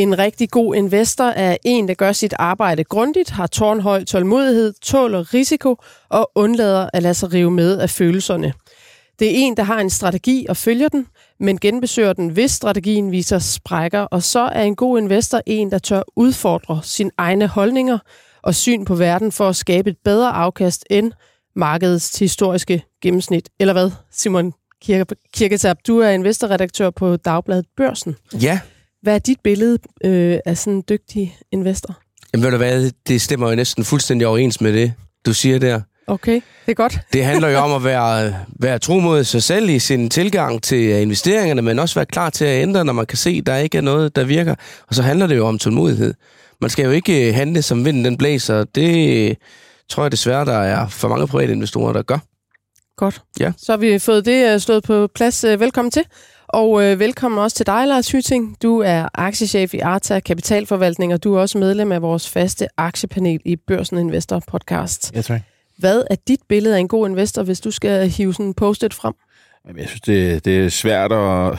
En rigtig god investor er en, der gør sit arbejde grundigt, har tårnhøj tålmodighed, tåler risiko og undlader at lade sig rive med af følelserne. Det er en, der har en strategi og følger den, men genbesøger den, hvis strategien viser sprækker. Og så er en god investor en, der tør udfordre sine egne holdninger og syn på verden for at skabe et bedre afkast end markedets historiske gennemsnit. Eller hvad, Simon Kirketab? Du er investorredaktør på Dagbladet Børsen. Ja. Hvad er dit billede øh, af sådan en dygtig investor? Jamen ved du hvad, det stemmer jo næsten fuldstændig overens med det, du siger der. Okay, det er godt. Det handler jo om at være, være tro mod sig selv i sin tilgang til investeringerne, men også være klar til at ændre, når man kan se, at der ikke er noget, der virker. Og så handler det jo om tålmodighed. Man skal jo ikke øh, handle, som vinden den blæser. Det tror jeg desværre, der er for mange private investorer, der gør. Godt. Ja. Så har vi fået det øh, stået på plads. Øh, velkommen til. Og øh, velkommen også til dig, Lars Hyting. Du er aktiechef i Arta Kapitalforvaltning, og du er også medlem af vores faste aktiepanel i Børsen Investor podcast. Ja, tak. Hvad er dit billede af en god investor, hvis du skal hive sådan en post-it frem? Jamen, jeg synes, det, det er svært at,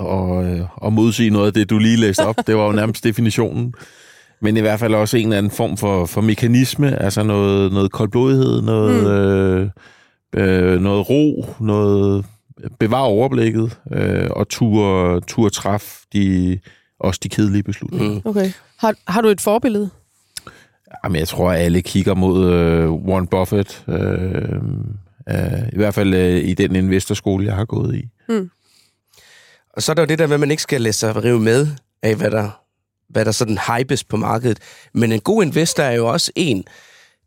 at, at modsige noget af det, du lige læste op. Det var jo nærmest definitionen. Men i hvert fald også en eller anden form for, for mekanisme, altså noget, noget koldblodighed, noget, mm. øh, øh, noget ro, noget bevare overblikket øh, og tur, tur træf de, også de kedelige beslutninger. Mm. Okay. Har, har du et forbillede? Jamen, jeg tror, at alle kigger mod øh, Warren Buffett. Øh, øh, I hvert fald øh, i den investorskole, jeg har gået i. Mm. Og så er der jo det der med, at man ikke skal lade sig rive med af, hvad der, hvad der sådan hypes på markedet. Men en god investor er jo også en,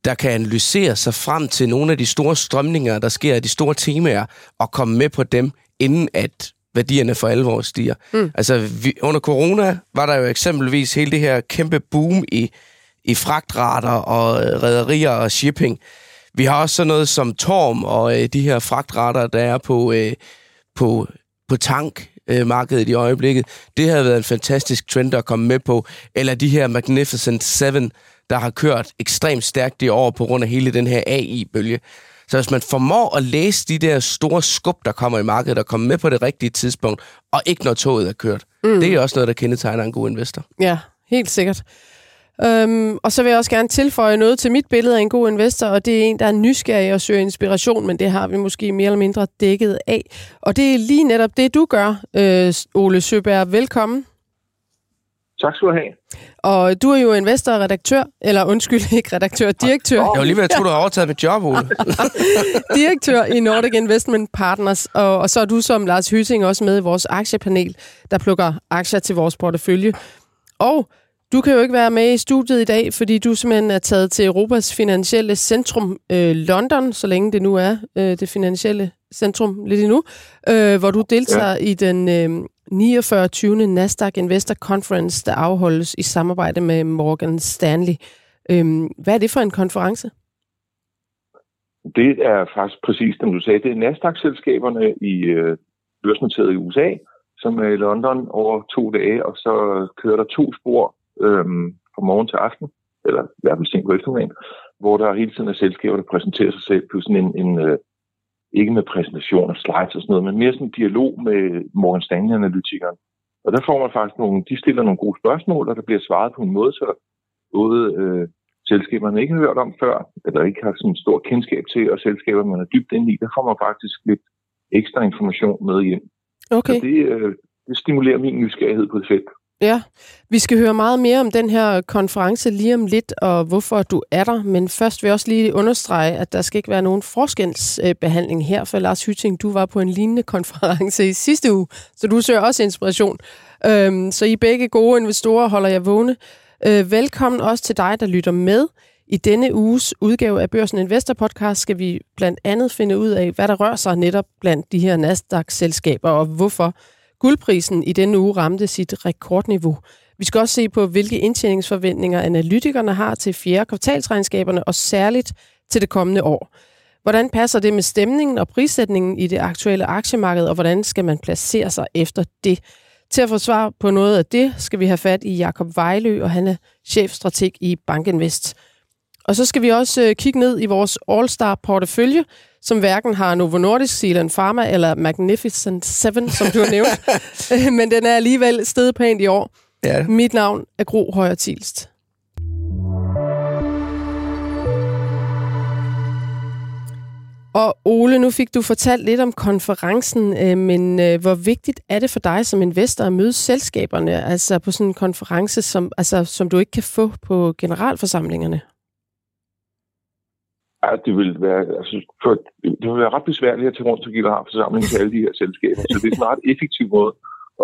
der kan analysere sig frem til nogle af de store strømninger, der sker, de store temaer, og komme med på dem, inden at værdierne for alvor stiger. Mm. Altså, vi, under corona var der jo eksempelvis hele det her kæmpe boom i i fragtrater og øh, rædderier og shipping. Vi har også sådan noget som Torm og øh, de her fragtrater, der er på, øh, på, på tankmarkedet i øjeblikket. Det har været en fantastisk trend at komme med på. Eller de her Magnificent 7, der har kørt ekstremt stærkt i år på grund af hele den her AI-bølge. Så hvis man formår at læse de der store skub, der kommer i markedet, og komme med på det rigtige tidspunkt, og ikke når toget er kørt, mm. det er også noget, der kendetegner en god investor. Ja, helt sikkert. Øhm, og så vil jeg også gerne tilføje noget til mit billede af en god investor, og det er en, der er nysgerrig og søger inspiration, men det har vi måske mere eller mindre dækket af. Og det er lige netop det, du gør, øh, Ole Søberg. Velkommen. Tak skal du have. Og du er jo investor og redaktør, eller undskyld, ikke redaktør, direktør. Jeg var lige ved at tro, du har overtaget mit job, Ole. direktør i Nordic Investment Partners, og, og så er du som Lars Hyting også med i vores aktiepanel, der plukker aktier til vores portefølje. Og du kan jo ikke være med i studiet i dag, fordi du simpelthen er taget til Europas finansielle centrum øh, London, så længe det nu er øh, det finansielle centrum lidt endnu, øh, hvor du deltager ja. i den øh, 49. Nasdaq Investor Conference, der afholdes i samarbejde med Morgan Stanley. Øhm, hvad er det for en konference? Det er faktisk præcis, som du sagde. Det er Nasdaq-selskaberne i øh, børsnoteret i USA, som er i London over to dage, og så kører der to spor øhm, fra morgen til aften, eller i hvert fald sent på eftermiddagen, hvor der hele tiden er selskaber, der præsenterer sig selv plus en, en øh, ikke med præsentation og slides og sådan noget, men mere sådan en dialog med Morgan Stanley-analytikeren. Og der får man faktisk nogle, de stiller nogle gode spørgsmål, og der bliver svaret på en måde, så både øh, selskaber, man ikke har hørt om før, eller ikke har sådan en stor kendskab til, og selskaber, man er dybt inde i, der får man faktisk lidt ekstra information med hjem. Okay. Så det, øh, det stimulerer min nysgerrighed på det felt. Ja, vi skal høre meget mere om den her konference lige om lidt, og hvorfor du er der. Men først vil jeg også lige understrege, at der skal ikke være nogen forskelsbehandling her, for Lars Hytting, du var på en lignende konference i sidste uge, så du søger også inspiration. Øhm, så I begge gode investorer holder jeg vågne. Øh, velkommen også til dig, der lytter med. I denne uges udgave af Børsen Investor Podcast skal vi blandt andet finde ud af, hvad der rører sig netop blandt de her Nasdaq-selskaber, og hvorfor Guldprisen i denne uge ramte sit rekordniveau. Vi skal også se på, hvilke indtjeningsforventninger analytikerne har til fjerde kvartalsregnskaberne, og særligt til det kommende år. Hvordan passer det med stemningen og prissætningen i det aktuelle aktiemarked, og hvordan skal man placere sig efter det? Til at få svar på noget af det, skal vi have fat i Jakob Vejlø, og han er chefstrateg i Bankinvest. Og så skal vi også øh, kigge ned i vores All-Star portefølje, som hverken har Novo Nordisk, Zealand Pharma eller Magnificent 7, som du har nævnt. Men den er alligevel stedet pænt i år. Ja. Mit navn er Gro Højer Tilst. Og Ole, nu fik du fortalt lidt om konferencen, øh, men øh, hvor vigtigt er det for dig som investor at møde selskaberne, altså på sådan en konference, som, altså, som du ikke kan få på generalforsamlingerne? Ja, det vil være, altså, for, det vil være ret besværligt at tage rundt til generalforsamling til alle de her selskaber, så det er en ret effektiv måde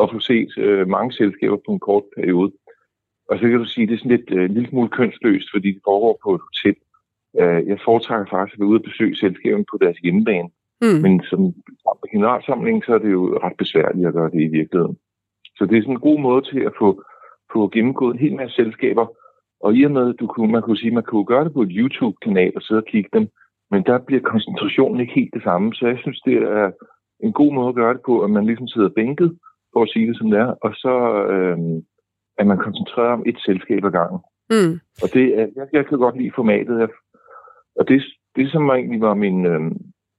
at få set øh, mange selskaber på en kort periode. Og så kan du sige, at det er sådan lidt øh, en lille smule kønsløst, fordi det foregår på et hotel. Øh, jeg foretrækker faktisk at være ude og besøge selskaberne på deres hjemmebane. Mm. Men som generalsamling, så er det jo ret besværligt at gøre det i virkeligheden. Så det er sådan en god måde til at få, få gennemgået en hel masse selskaber. Og i og med, du kunne, man kunne sige, man kunne gøre det på et YouTube-kanal og sidde og kigge dem, men der bliver koncentrationen ikke helt det samme. Så jeg synes, det er en god måde at gøre det på, at man ligesom sidder bænket, for at sige det som det er, og så øh, er man koncentreret om et selskab ad gangen. Mm. Og det er, jeg, jeg kan godt lide formatet. Jeg og det, det som egentlig var min øh,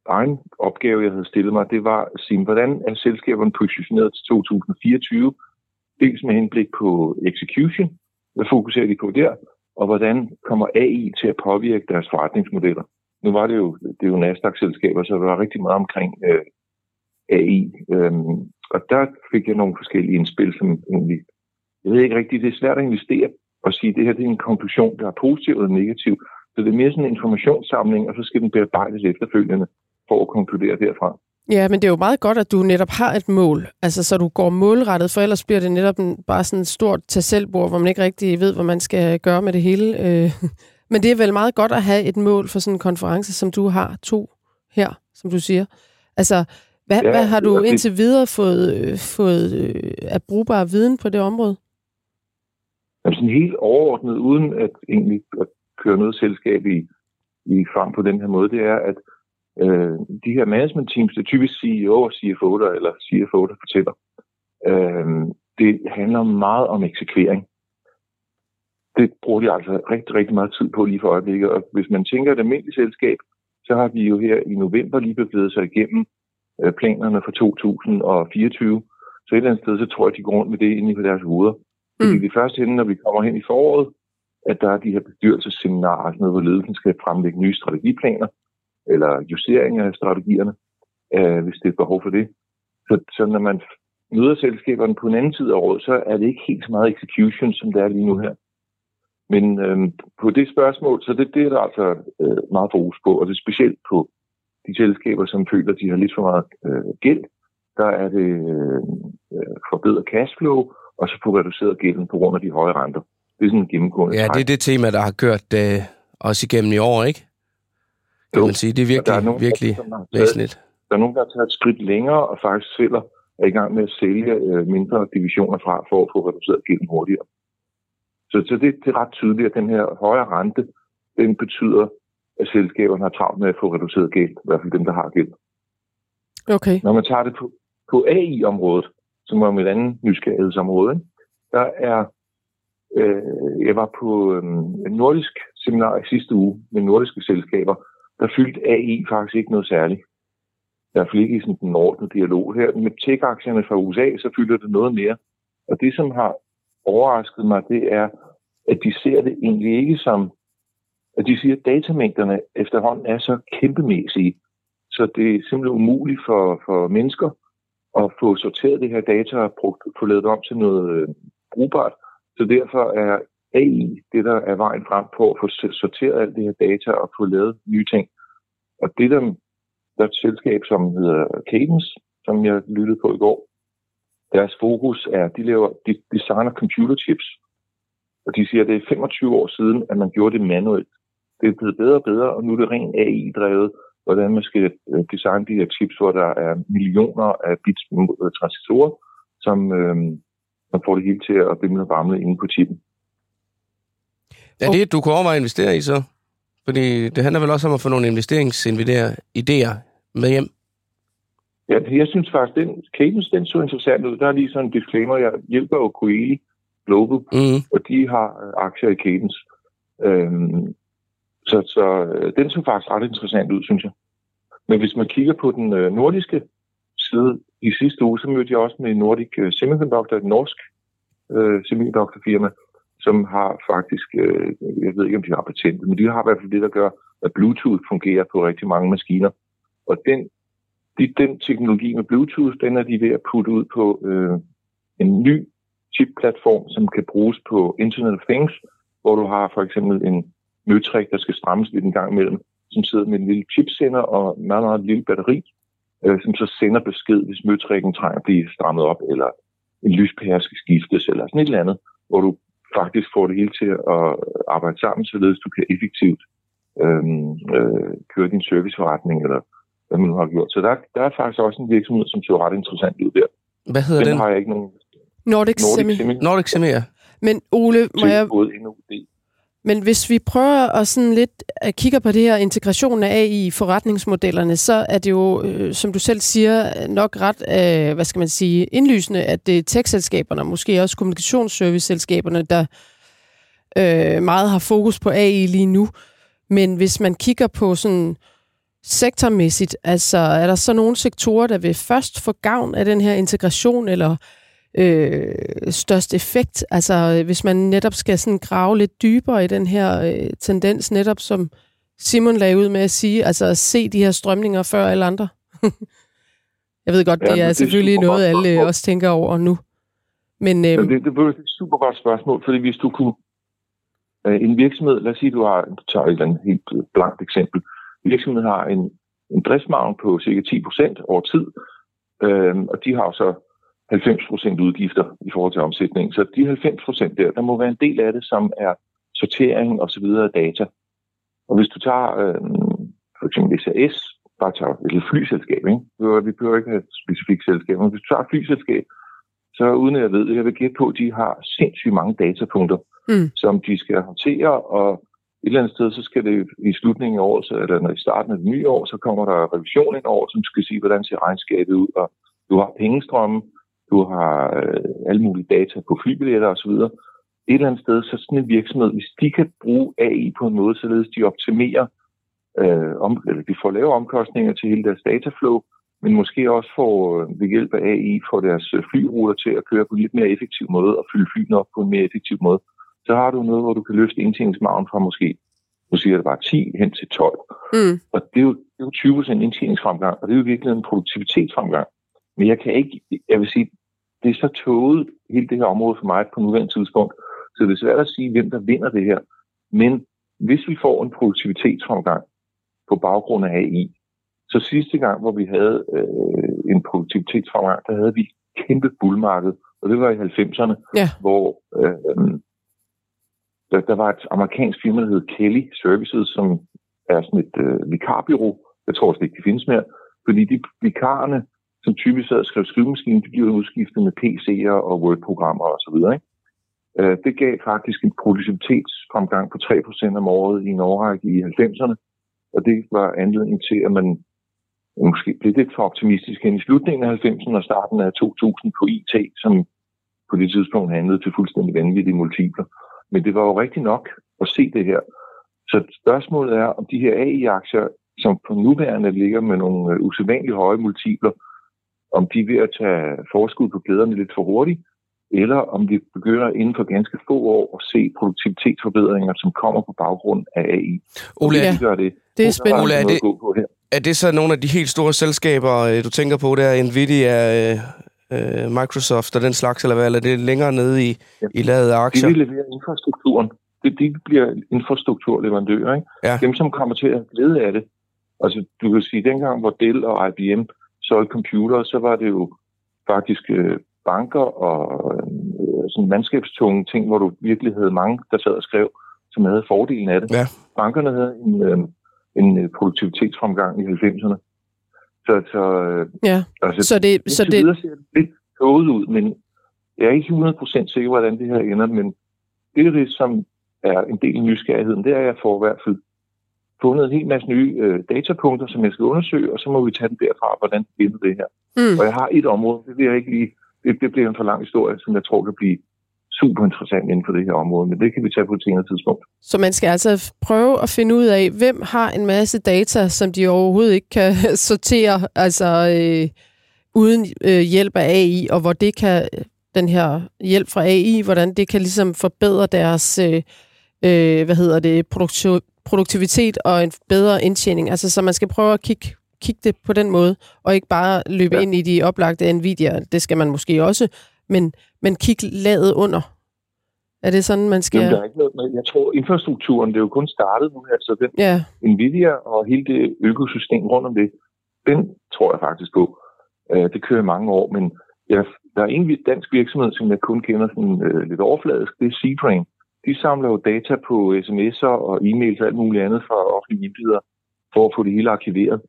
egen opgave, jeg havde stillet mig, det var at sige, hvordan er selskaberne positioneret til 2024? Dels med henblik på execution, hvad fokuserer de på der? Og hvordan kommer AI til at påvirke deres forretningsmodeller? Nu var det jo, det er jo Nasdaq-selskaber, så der var rigtig meget omkring øh, AI. Øhm, og der fik jeg nogle forskellige indspil, som egentlig, jeg ved ikke rigtigt, det er svært at investere og sige, at det her det er en konklusion, der er positiv eller negativ. Så det er mere sådan en informationssamling, og så skal den bearbejdes efterfølgende for at konkludere derfra. Ja, men det er jo meget godt, at du netop har et mål, altså så du går målrettet, for ellers bliver det netop en, bare sådan et stort tasselbord, hvor man ikke rigtig ved, hvad man skal gøre med det hele. Øh, men det er vel meget godt at have et mål for sådan en konference, som du har to her, som du siger. Altså, hvad, ja, hvad har du indtil videre fået, øh, fået øh, af brugbar viden på det område? Altså helt overordnet, uden at egentlig at køre noget selskab i, i frem på den her måde, det er, at øh, de her management teams, det er typisk CEO og CFO, der, eller CFO, der fortæller, øh, det handler meget om eksekvering. Det bruger de altså rigtig, rigtig meget tid på lige for øjeblikket. Og hvis man tænker et almindeligt selskab, så har de jo her i november lige bevæget sig igennem øh, planerne for 2024. Så et eller andet sted, så tror jeg, de går rundt med det inde på deres hoveder. Fordi mm. det første hende, når vi kommer hen i foråret, at der er de her bestyrelsesseminarer, altså noget, hvor ledelsen skal fremlægge nye strategiplaner, eller justeringer af strategierne, øh, hvis det er behov for det. Så, så når man møder selskaberne på en anden tid af året, så er det ikke helt så meget execution, som det er lige nu her. Men øh, på det spørgsmål, så det, det er der altså øh, meget fokus på, og det er specielt på de selskaber, som føler, at de har lidt for meget øh, gæld. Der er det øh, øh forbedret cashflow, og så få reduceret gælden på grund af de høje renter. Det er sådan en gennemgående Ja, det er det tema, der har kørt øh, også igennem i år, ikke? Kan jo. man sige. Det er virkelig, er nogen, virkelig der, væsentligt. Der er nogen, der har taget et skridt længere og faktisk sælger, er i gang med at sælge øh, mindre divisioner fra for at få reduceret gælden hurtigere. Så, så det, det er ret tydeligt, at den her højere rente, den betyder, at selskaberne har travlt med at få reduceret gæld, i hvert fald dem, der har gæld. Okay. Når man tager det på, på AI-området, som er mit andet nysgerrighedsområde, der er Øh, jeg var på øh, en nordisk seminar i sidste uge med nordiske selskaber. Der fyldte AI faktisk ikke noget særligt. Der er ikke i sådan den ordnede dialog her. Med tech-aktierne fra USA, så fylder det noget mere. Og det, som har overrasket mig, det er, at de ser det egentlig ikke som, at de siger, at datamængderne efterhånden er så kæmpemæssige, så det er simpelthen umuligt for, for mennesker at få sorteret det her data og få lavet om til noget øh, brugbart. Så derfor er AI det, der er vejen frem på at få sorteret alt det her data og få lavet nye ting. Og det der, der er et selskab, som hedder Cadence, som jeg lyttede på i går, deres fokus er, de laver, de designer computerchips. Og de siger, at det er 25 år siden, at man gjorde det manuelt. Det er blevet bedre og bedre, og nu er det rent AI-drevet, hvordan man skal øh, designe de her chips, hvor der er millioner af bits øh, transistorer, som, øh, man får det hele til at bimle og bamle inde på chippen. Er det, du kunne overveje at investere i så? Fordi det handler vel også om at få nogle investeringsidéer med hjem? Ja, jeg synes faktisk, den cadence, den så interessant ud. Der er lige sådan en disclaimer. Jeg hjælper jo Coeli Global, mm. og de har øh, aktier i Cadence. Øhm, så, så øh, den så faktisk ret interessant ud, synes jeg. Men hvis man kigger på den øh, nordiske side, i sidste uge, så mødte jeg også med Nordic Semiconductor, et norsk øh, semidoktorfirma, som har faktisk, øh, jeg ved ikke om de har patentet, men de har i hvert fald det, der gør, at Bluetooth fungerer på rigtig mange maskiner. Og den, de, den teknologi med Bluetooth, den er de ved at putte ud på øh, en ny chip-platform, som kan bruges på Internet of Things, hvor du har for eksempel en møtrik, der skal strammes lidt en gang imellem, som sidder med en lille chipsender og meget, meget lille batteri, øh, som så sender besked, hvis møtrikken trænger at blive strammet op, eller en lyspære skal skiftes, eller sådan et eller andet, hvor du faktisk får det hele til at arbejde sammen, således du kan effektivt øh, øh, køre din serviceforretning, eller hvad man nu har gjort. Så der, der er faktisk også en virksomhed, som ser ret interessant ud der. Hvad hedder den? Den har jeg ikke nogen... Nordic, Semi. Semi. Nordic Semi, ja. Men Ole, må jeg men hvis vi prøver at sådan lidt at kigge på det her integration af AI i forretningsmodellerne, så er det jo, øh, som du selv siger, nok ret, øh, hvad skal man sige, indlysende, at det er tech-selskaberne, og måske også kommunikationsservice-selskaberne, der øh, meget har fokus på AI lige nu. Men hvis man kigger på sådan sektormæssigt, altså er der så nogle sektorer, der vil først få gavn af den her integration, eller øh, størst effekt? Altså hvis man netop skal sådan grave lidt dybere i den her øh, tendens, netop som Simon lagde ud med at sige, altså at se de her strømninger før alle andre. Jeg ved godt, Ja, det er det er selvfølgelig super noget, alle spørgsmål. også tænker over nu. Men øh, Men det, det, det er et super godt spørgsmål, fordi hvis du kunne... Øh, en virksomhed, lad os sige, du har, du tager et eller andet helt øh, blankt eksempel. En virksomhed har en, en driftsmargen på cirka 10 procent over tid, øh, og de har så 90 procent udgifter i forhold til omsætning. Så de 90 procent der, der må være en del af det, som er sortering og så videre af data. Og hvis du tager øh, for eksempel SAS, bare tager et lille flyselskab, ikke? Vi behøver ikke have et specifikt selskab, men hvis du tager et flyselskab, så uden at jeg ved det, jeg vil gætte på, at de har sindssygt mange datapunkter, Mm. som de skal håndtere, og et eller andet sted, så skal det i slutningen af året, så, eller når i starten af det nye år, så kommer der revision ind over, som skal sige, hvordan ser regnskabet ud, og du har pengestrømme, du har øh, alle mulige data på flybilletter osv. Et eller andet sted, så sådan en virksomhed, hvis de kan bruge AI på en måde, således de optimerer, øh, om, eller de får lave omkostninger til hele deres dataflow, men måske også får øh, ved hjælp af AI får deres øh, flyruter til at køre på en lidt mere effektiv måde og fylde flyene op på en mere effektiv måde, så har du noget, hvor du kan løfte indtjeningsmagen fra måske, nu siger jeg det bare 10 hen til 12. mm, Og det er jo, det er jo 20 procent indtjeningsfremgang, og det er jo virkelig en produktivitetsfremgang. Men jeg kan ikke, jeg vil sige, det er så tåget hele det her område for mig på nuværende tidspunkt, så det er svært at sige, hvem der vinder det her. Men hvis vi får en produktivitetsfremgang på baggrund af AI, så sidste gang, hvor vi havde øh, en produktivitetsfremgang, der havde vi kæmpe bullmarked, og det var i 90'erne, Ja. hvor øh, der, der var et amerikansk firma, der hed Kelly Services, som er sådan et øh, vikarbyrå. Jeg tror slet ikke, de findes mere. Fordi de vikarerne, som typisk sad og skrev skrivemaskinen, de blev udskiftet med PC'er og Word-programmer osv. Ikke? Øh, det gav faktisk en produktivitetsfremgang på 3% om året i en årrække i 90'erne. Og det var anledning til, at man måske blev lidt for optimistisk hen i slutningen af 90'erne og starten af 2000 på IT, som på det tidspunkt handlede til fuldstændig vanvittige multipler. Men det var jo rigtigt nok at se det her. Så spørgsmålet er, om de her AI-aktier, som på nuværende ligger med nogle øh, usædvanligt høje multipler, om de er ved at tage forskud på glæderne lidt for hurtigt, eller om vi begynder inden for ganske få år at se produktivitetsforbedringer, som kommer på baggrund af AI. Ole, Ja. De gør det. det er spændende. Ole, er det- er det så nogle af de helt store selskaber, øh, du tænker på der, Nvidia, øh, øh, Microsoft og den slags, eller hvad? Eller er det længere nede i, Ja. i laget af De aktier? vil levere infrastrukturen. Det, de bliver infrastrukturleverandører. Ikke? Ja. Dem, som kommer til at glæde af det. Altså, du kan sige, dengang hvor Dell og IBM solgte computere, så var det jo faktisk øh, banker og øh, sådan mandskabstunge ting, hvor du virkelig havde mange, der sad og skrev, som havde fordelen af det. Ja. Bankerne havde en, øh, en øh, produktivitetsfremgang i 90'erne. Så, så, øh, Ja, altså, så det, så det, videre ser det lidt tåget ud, men jeg er ikke 100% sikker, hvordan det her ender, men det er det, som er en del af nysgerrigheden, det er, at jeg får i hvert fald fundet en hel masse nye øh, datapunkter, som jeg skal undersøge, og så må vi tage den derfra, hvordan det ender det her. mm, Og jeg har et område, det vil jeg ikke lige, det, det bliver en for lang historie, som jeg tror kan blive super interessant inden for det her område, men det kan vi tage på et senere tidspunkt. så man skal altså prøve at finde ud af, hvem har en masse data, som de overhovedet ikke kan sortere, altså øh, uden øh, hjælp af AI, og hvor det kan den her hjælp fra AI, hvordan det kan ligesom forbedre deres, øh, øh, hvad hedder det, produktiv- produktivitet og en bedre indtjening. Altså, så man skal prøve at kigge, kigge det på den måde, og ikke bare løbe ja. ind i de oplagte Nvidia. Det skal man måske også, men, men kigge laget under. Er det sådan, man skal... Jamen, der er ikke noget, men jeg tror, infrastrukturen, det er jo kun startet nu her, så den Ja, Nvidia og hele det økosystem rundt om det, den tror jeg faktisk på. Øh, det kører i mange år, men jeg, der er en dansk virksomhed, som jeg kun kender sådan øh, lidt overfladisk, det er Seatrain. De samler jo data på sms'er og e-mails og alt muligt andet fra offentlige myndigheder for at få det hele arkiveret.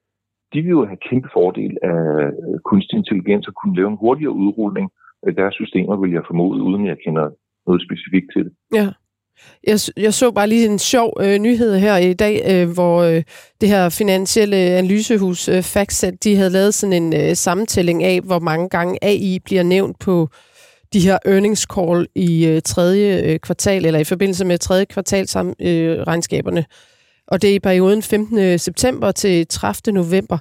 De vil jo have kæmpe fordel af kunstig intelligens og kunne lave en hurtigere udrulning af deres systemer, vil jeg formode, uden jeg kender noget specifikt til det. ja. Jeg, jeg så bare lige en sjov øh, nyhed her i dag, øh, hvor øh, det her finansielle analysehus øh, Factset, de havde lavet sådan en øh, sammentælling af, hvor mange gange AI bliver nævnt på de her earnings call i øh, tredje øh, kvartal, eller i forbindelse med tredje kvartal sammen, øh, regnskaberne. Og det er i perioden 15. Øh, september til 30. november.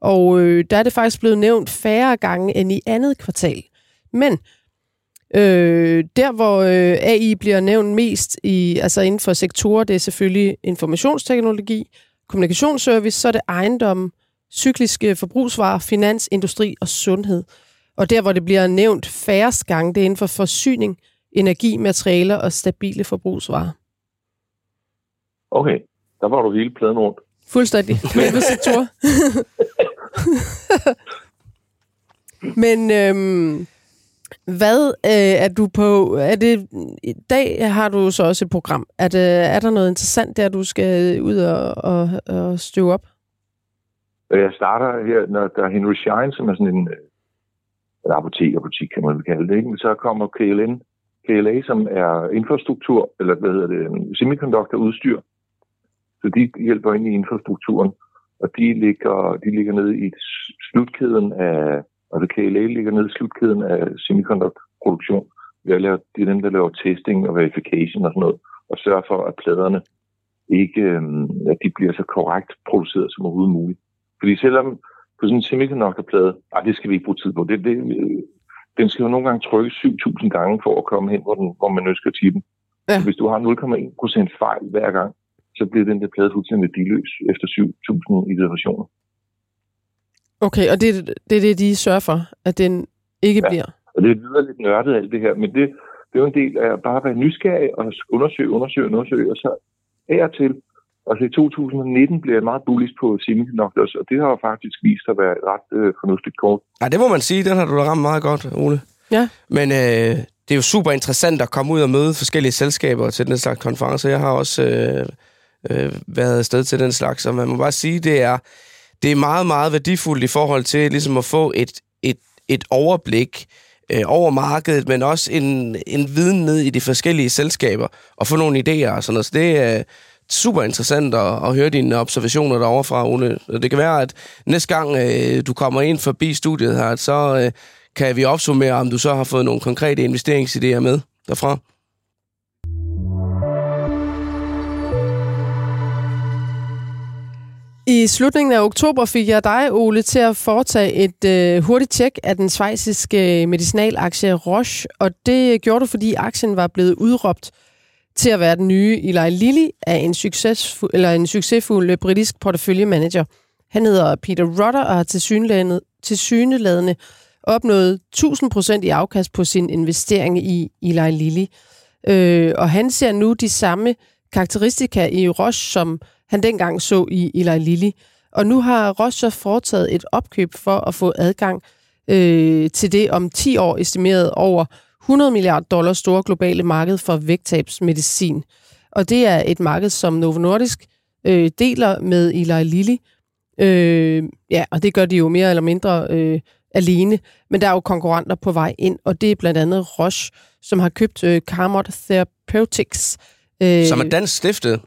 Og øh, der er det faktisk blevet nævnt færre gange end i andet kvartal. Men øh, der, hvor øh, AI bliver nævnt mest i, altså inden for sektorer, det er selvfølgelig informationsteknologi, kommunikationsservice, så er det ejendom, cykliske forbrugsvarer, finans, industri og sundhed. Og der, hvor det bliver nævnt færrest gange, det er inden for forsyning, energi, materialer og stabile forbrugsvarer. Okay, der var du hele pladen rundt. Fuldstændig. Hvilke sektorer? Men øhm, hvad øh, er du på? Er det, I dag har du så også et program. Er, det, er der noget interessant der, du skal ud og, og, og støve op? Øh, Jeg starter her, når der er Henry Schein, som er sådan en, eller apotekerbutik, kan man vel kalde det. Ikke? Men så kommer KLN, KLA, som er infrastruktur, eller hvad hedder det, semiconductor-udstyr. Så de hjælper ind i infrastrukturen, og de ligger, de ligger nede i slutkæden af, altså KLA ligger nede i slutkæden af semiconductor-produktion. Det er, det er dem, der laver testing og verification og sådan noget, og sørger for, at pladerne ikke, øhm, at de bliver så korrekt produceret som overhovedet muligt. Fordi selvom på sådan en semiconductor-plade, ej, det skal vi ikke bruge tid på, det, det, øh, den skal jo nogle gange trykke 7.000 gange for at komme hen, hvor, den, hvor man ønsker tippe. Ja. Hvis du har 0,1% fejl hver gang, så bliver den der plade fuldstændig værdiløs efter 7.000 iterationer. Okay, og det, det er det, de sørger for, at den ikke. Ja. bliver. Og det lyder lidt nørdet alt det her, men det, det er jo en del af at bare være nysgerrig og undersøge, undersøge, undersøge, og så af og til. Altså i 2019 blev jeg meget bullish på semiconductors, og det har jo faktisk vist sig at være et ret øh, fornuftigt kort. Ja, det må man sige. Den har du da ramt meget godt, Ole. Ja. Men øh, det er jo super interessant at komme ud og møde forskellige selskaber til den slags konferencer. Jeg har også øh, øh, været afsted til den slags, og man må bare sige, det er, det er meget, meget værdifuldt i forhold til ligesom at få et, et, et overblik øh, over markedet, men også en, en viden ned i de forskellige selskaber, og få nogle idéer og sådan noget. Så det er super interessant at, at høre dine observationer derovre fra, Ole. Det kan være, at næste gang øh, du kommer ind forbi studiet her, så øh, kan vi opsummere, om du så har fået nogle konkrete investeringsidéer med derfra. I slutningen af oktober fik jeg dig, Ole, til at foretage et øh, hurtigt tjek af den svejsiske øh, medicinalaktie Roche, og det øh, gjorde du, fordi aktien var blevet udråbt til at være den nye Eli Lilly af en, succesfuld, eller en succesfuld øh, britisk porteføljemanager. Han hedder Peter Rutter og har tilsyneladende, tilsyneladende opnået 1000% i afkast på sin investering i Eli Lilly. Øh, og han ser nu de samme karakteristika i Roche, som han dengang så i Eli Lilly. Og nu har Roche så foretaget et opkøb for at få adgang øh, til det om 10 år estimeret over 100 milliarder dollars store globale marked for vægttabsmedicin. Og det er et marked, som Novo Nordisk øh, deler med Eli Lilly. Øh, ja, og det gør de jo mere eller mindre øh, alene. Men der er jo konkurrenter på vej ind, og det er blandt andet Roche, som har købt øh, Carmot Therapeutics. Øh, Som er dansk stiftet.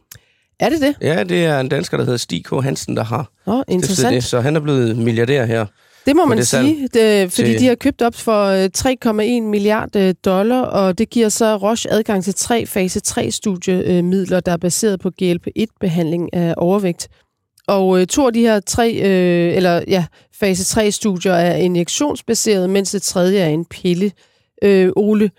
Er det det? Ja, det er en dansker, der hedder Stig K. Hansen, der har Nå, stiftet interessant. det. Så han er blevet milliardær her. Det må man det sige, det, fordi til- de har købt op for øh, 3,1 milliarder dollar, og det giver så Roche adgang til tre fase 3-studiemidler, der er baseret på GLP-1-behandling af overvægt. Og øh, to af de her tre, øh, eller ja, fase 3-studier er injektionsbaseret, mens det tredje er en pille øh, Ole.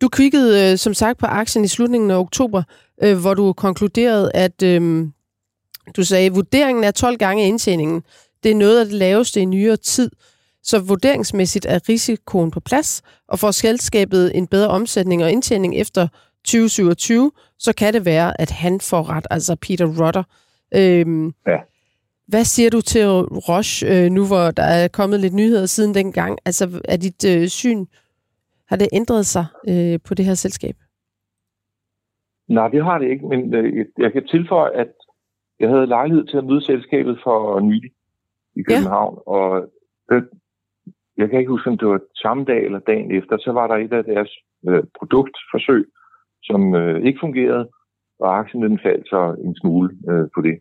Du kvikkede, øh, som sagt, på aktien i slutningen af oktober, øh, hvor du konkluderede, at øh, du sagde, at vurderingen er 12 gange indtjeningen. Det er noget af det laveste i nyere tid. Så vurderingsmæssigt er risikoen på plads, og får selskabet en bedre omsætning og indtjening efter 2027, så kan det være, at han får ret, altså Peter Rutter. Øhm, Ja. Hvad siger du til Roche, øh, nu hvor der er kommet lidt nyheder siden dengang? Altså, er dit øh, syn, har det ændret sig øh, på det her selskab? Nej, det har det ikke, men øh, jeg- jeg kan tilføje, at jeg havde lejlighed til at møde selskabet for nylig i København, ja. og øh, jeg kan ikke huske, om det var samme dag eller dagen efter, så var der et af deres øh, produktforsøg, som øh, ikke fungerede, og aktien den faldt så en smule øh, på det.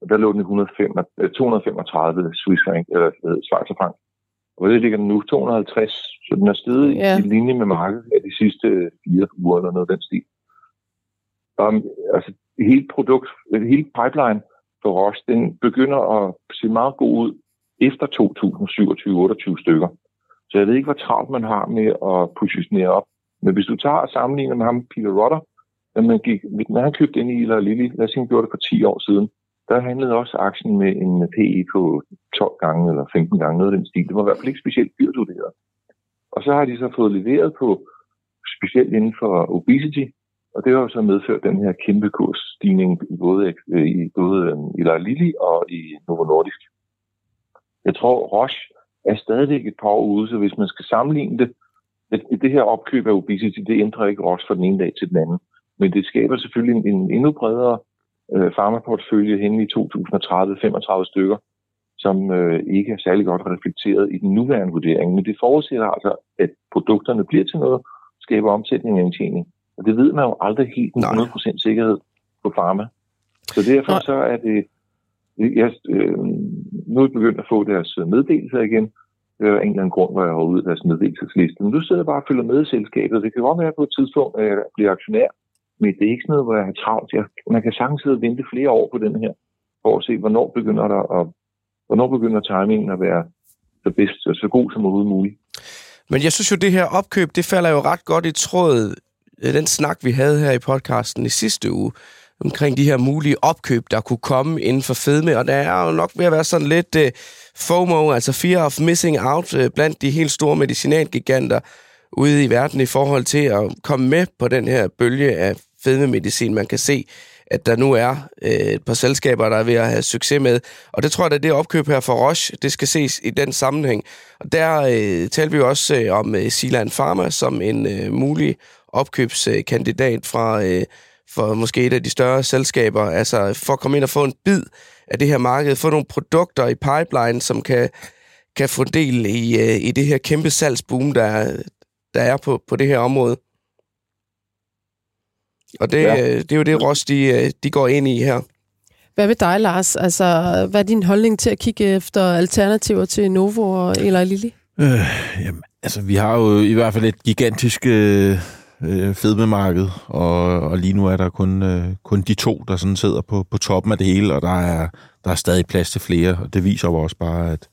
Og der lå den i 105, øh, 235 Swiss franc, eller hvad hedder det, Schweizerfranc. Og det ligger den nu 250, så den er steget Ja. ja. i linje med markedet af de sidste fire uger eller noget af den stil. Um, altså, hele produkt, hele pipeline på Roche, den begynder at se meget god ud efter 2027-28 stykker. Så jeg ved ikke, hvor travlt man har med at positionere op. Men hvis du tager og sammenligner med ham, Peter Rotter, når, man gik, når han købte ind i Eli Lilly, lad os sige, han gjorde det for 10 år siden, der handlede også aktien med en PE på 12 gange eller 15 gange, noget af den stil. Det var i hvert fald ikke specielt dyrt vurderet. Og så har de så fået leveret på, specielt inden for obesity, og det har jo så medført den her kæmpe kursstigning i både, øh, i både øhm, i La Lilly og i Novo Nordisk. Jeg tror, Roche er stadigvæk et par år ude, så hvis man skal sammenligne det, det, det her opkøb af obesity, det ændrer ikke Roche fra den ene dag til den anden. Men det skaber selvfølgelig en, en endnu bredere øh, farmaportfølje hen i 2030-35 stykker, som øh, ikke er særlig godt reflekteret i den nuværende vurdering. Men det forudsætter altså, at produkterne bliver til noget, skaber omsætning og indtjening. Og det ved man jo aldrig helt med Nej. 100% sikkerhed på pharma. Så derfor Nej. så er det... Jeg, øh, nu er jeg begyndt at få deres meddelelser igen. Det er af en eller anden grund, hvor jeg har ud af deres meddelelsesliste. Men du sidder bare og følger med i selskabet. Det kan godt være på et tidspunkt, at jeg bliver aktionær. Men det er ikke sådan noget, hvor jeg har travlt. Jeg, man kan sagtens sidde og vente flere år på den her, for at se, hvornår begynder der at, hvornår begynder timingen at være så bedst og så god som overhovedet muligt. Men jeg synes jo, det her opkøb, det falder jo ret godt i tråd øh, Øh, den snak, vi havde her i podcasten i sidste uge, omkring de her mulige opkøb, der kunne komme inden for fedme. Og der er jo nok ved at være sådan lidt uh, FOMO, altså fear of missing out, uh, blandt de helt store medicinalgiganter ude i verden i forhold til at komme med på den her bølge af fedmemedicin. Man kan se, at der nu er øh, et par selskaber, der er ved at have succes med. Og det tror jeg, at det opkøb her for Roche, det skal ses i den sammenhæng. Og der øh, talte vi jo også øh, om øh, Silan Pharma som en øh, mulig opkøbskandidat fra øh, for måske et af de større selskaber, altså for at komme ind og få en bid af det her marked, få nogle produkter i pipeline, som kan, kan få del i, øh, i det her kæmpe salgsboom, der, er- der er på, på det her område. Og det, Ja. ja. det er jo det, Ross, de, øh, de går ind i her. Hvad med dig, Lars? Altså, hvad er din holdning til at kigge efter alternativer til Novo og Eli Lilly? Øh, jamen, altså, vi har jo i hvert fald et gigantisk øh, øh, fedmemarked, og, og lige nu er der kun, øh, kun de to, der sådan sidder på, på toppen af det hele, og der er, der er stadig plads til flere, og det viser jo også bare, at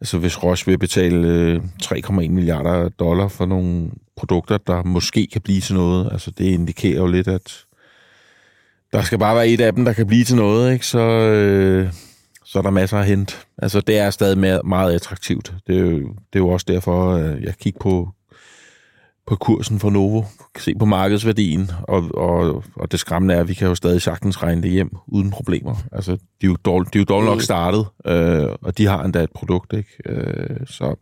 altså, hvis Roche vil betale øh, 3,1 milliarder dollar for nogle produkter, der måske kan blive til noget, altså det indikerer jo lidt, at der skal bare være et af dem, der kan blive til noget, ikke? Så, øh, så er der masser at hente. Altså, det er stadig meget, meget attraktivt. Det er, jo, det er jo også derfor, at jeg kigger på, på kursen for Novo, kan se på markedsværdien, og, og, og det skræmmende er, at vi kan jo stadig sagtens regne det hjem uden problemer. Altså, de er jo dårligt, de er jo dårligt nok startet, øh, og de har endda et produkt, ikke? Øh, så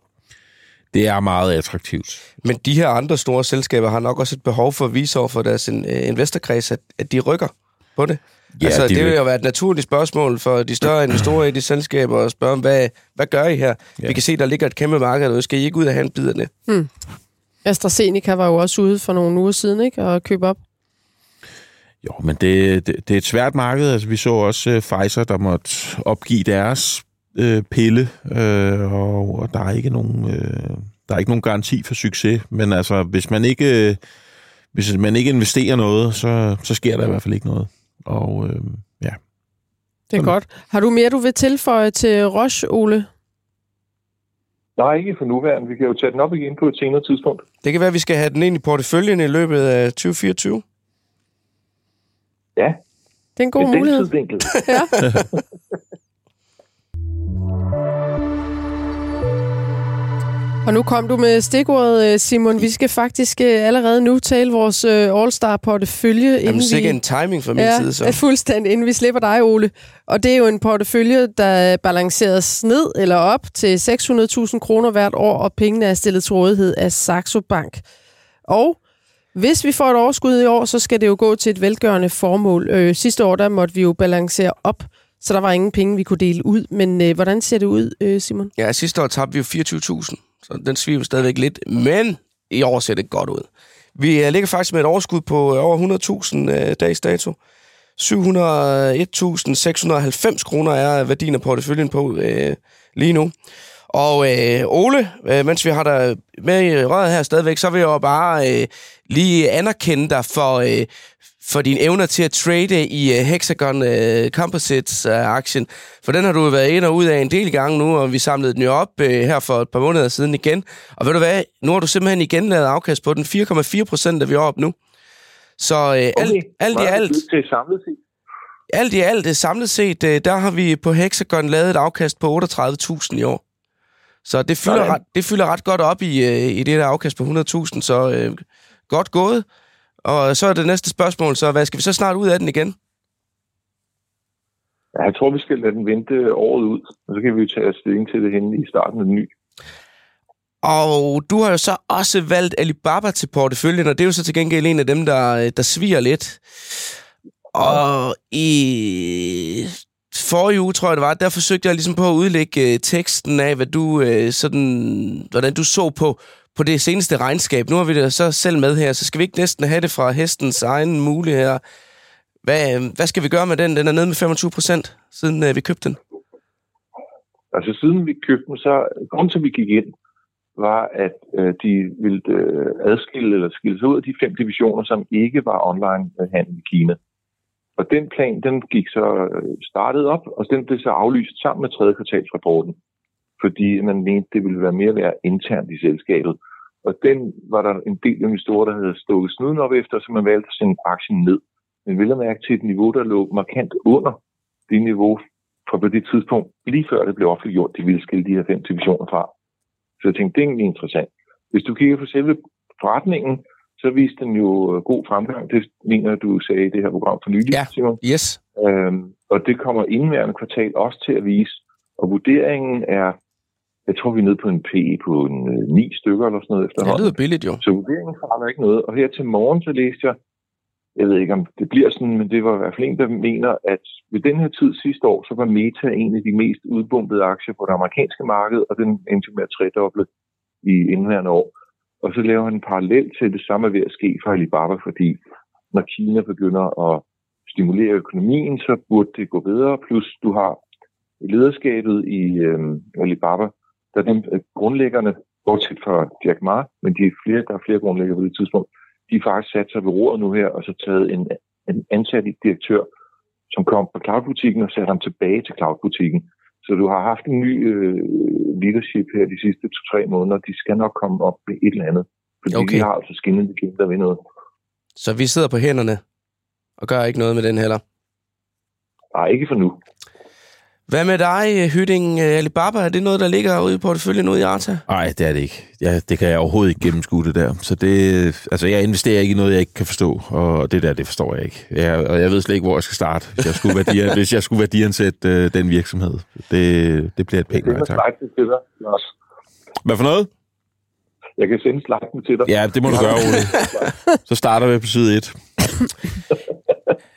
det er meget attraktivt. Men de her andre store selskaber har nok også et behov for at vise over for deres øh, investorkreds, at, at de rykker på det. Ja, altså, de det vil jo være et naturligt spørgsmål for de større investorer i de selskaber at spørge, om, hvad, hvad gør I her? Ja. Vi kan se, der ligger et kæmpe marked, og skal I ikke ud af af det? AstraZeneca var jo også ude for nogle uger siden, ikke? Og købe op. Jo, men det, det, det er et svært marked. Altså, vi så også uh, Pfizer, der måtte opgive deres uh, pille, uh, og, og der er ikke nogen... Uh, der er ikke nogen garanti for succes, men altså, hvis man ikke, øh, hvis man ikke investerer noget, så, så sker der i hvert fald ikke noget. Og øh, ja, Det er Sådan. godt. Har du mere, du vil tilføje til Roche, Ole? Nej, ikke for nuværende. Vi kan jo tage den op igen på et senere tidspunkt. Det kan være, at vi skal have den ind i porteføljen i løbet af 2024. Ja, Det er en god hvis den mulighed. tidsvinkel. Ja. Og nu kom du med stikordet, øh, Simon. Vi skal faktisk øh, allerede nu tale vores øh, All-Star-portefølje. Jamen, inden sikkert vi... en timing fra min ja, side, så. fuldstændig, inden vi slipper dig, Ole. Og det er jo en portefølje, der balanceres ned eller op til 600.000 kroner hvert år, og pengene er stillet til rådighed af Saxo Bank. Og hvis vi får et overskud i år, så skal det jo gå til et velgørende formål. Øh, sidste år, der måtte vi jo balancere op, så der var ingen penge, vi kunne dele ud. Men øh, hvordan ser det ud, øh, Simon? Ja, sidste år tabte vi jo 24.000, så den sviver stadigvæk lidt, men i år ser det godt ud. Vi øh, ligger faktisk med et overskud på øh, over 100.000 øh, dags dato. 701.690 kroner er værdien af porteføljen på øh, lige nu. Og øh, Ole, øh, mens vi har dig med i røret her stadigvæk, så vil jeg jo bare øh, lige anerkende dig for, øh, for dine evner til at trade i øh, Hexagon øh, Composites-aktien. For den har du været ind og ud af en del gange nu, og vi samlede den jo op øh, her for et par måneder siden igen. Og ved du hvad, nu har du simpelthen igen lavet afkast på den. 4,4 procent er vi oppe nu. Så øh, alt, alt i alt, Til samlet set. alt i alt, øh, samlet set, øh, der har vi på Hexagon lavet et afkast på 38.000 i år. Så det fylder, ret, det fylder ret godt op i, øh, i det der afkast på 100.000, så øh, godt gået. Og så er det næste spørgsmål, så hvad skal vi så snart ud af den igen? Ja, jeg tror, vi skal lade den vente året ud, og så kan vi jo tage stilling til det henne i starten af den nye. Og du har jo så også valgt Alibaba til porteføljen, og det er jo så til gengæld en af dem, der, der sviger lidt. Og i forrige uge, tror jeg det var, der forsøgte jeg ligesom på at udlægge øh, teksten af, hvad du, øh, sådan, hvordan du så på, på det seneste regnskab. Nu har vi det så selv med her, så skal vi ikke næsten have det fra hestens egen muligheder. Hvad, øh, hvad skal vi gøre med den? Den er nede med 25 procent, siden øh, vi købte den. Altså siden vi købte den, så grunden til, vi gik ind, var, at øh, de ville øh, adskille eller skille sig ud af de fem divisioner, som ikke var online-handel i Kina. Og den plan, den gik så øh, startet op, og den blev så aflyst sammen med tredje kvartalsrapporten, fordi man mente, det ville være mere være internt i selskabet. Og den var der en del investorer, der havde stukket snuden op efter, så man valgte at sende aktien ned. Men vil at mærke til et niveau, der lå markant under det niveau fra på det tidspunkt, lige før det blev offentliggjort, de ville skille de her fem divisioner fra. Så jeg tænkte, det er egentlig interessant. Hvis du kigger på selve forretningen, så viste den jo øh, god fremgang. Det mener du sagde i det her program for nylig, Ja. Simon. Yes. Øhm, og det kommer indværende kvartal også til at vise. Og vurderingen er, jeg tror, vi er nede på en PE på en, øh, ni stykker eller sådan noget Det efterhånden. lyder billigt jo. Så vurderingen forandrer ikke noget. Og her til morgen, så læste jeg, jeg ved ikke om det bliver sådan, men det var i hvert fald en, der mener, at ved den her tid sidste år, så var Meta en af de mest udbumpede aktier på det amerikanske marked, og den endte med at tredoble i indværende år. Og så laver han en parallel til det samme ved at ske for Alibaba, fordi når Kina begynder at stimulere økonomien, så burde det gå bedre. Plus du har lederskabet i øh, Alibaba, er dem øh, grundlæggerne, bortset fra Jack Ma, men de er flere, der er flere grundlæggere på det tidspunkt, de har faktisk sat sig ved roret nu her, og så taget en, en ansat direktør, som kom fra cloudbutikken og satte ham tilbage til cloudbutikken. Så du har haft en ny øh, leadership her de sidste to-tre måneder. De skal nok komme op med et eller andet. Fordi Okay. har altså skinnet igen, der ved noget. Så vi sidder på hænderne og gør ikke noget med den heller. Nej, ikke for nu. Hvad med dig, Hytting Alibaba? Er det noget, der ligger ude i porteføljen ude i Arta? Nej, det er det ikke. Ja, det kan jeg overhovedet ikke gennemskue det der. Så det, altså, jeg investerer ikke i noget, jeg ikke kan forstå, og det der, det forstår jeg ikke. Jeg, og jeg ved slet ikke, hvor jeg skal starte, hvis jeg skulle, værdi, hvis jeg skulle værdiansætte øh, den virksomhed. Det, det bliver et pænt Jeg nej, tak. Hvad for noget? Jeg kan sende sliden til dig. Ja, det må du gøre, Ole. Så starter vi på side 1.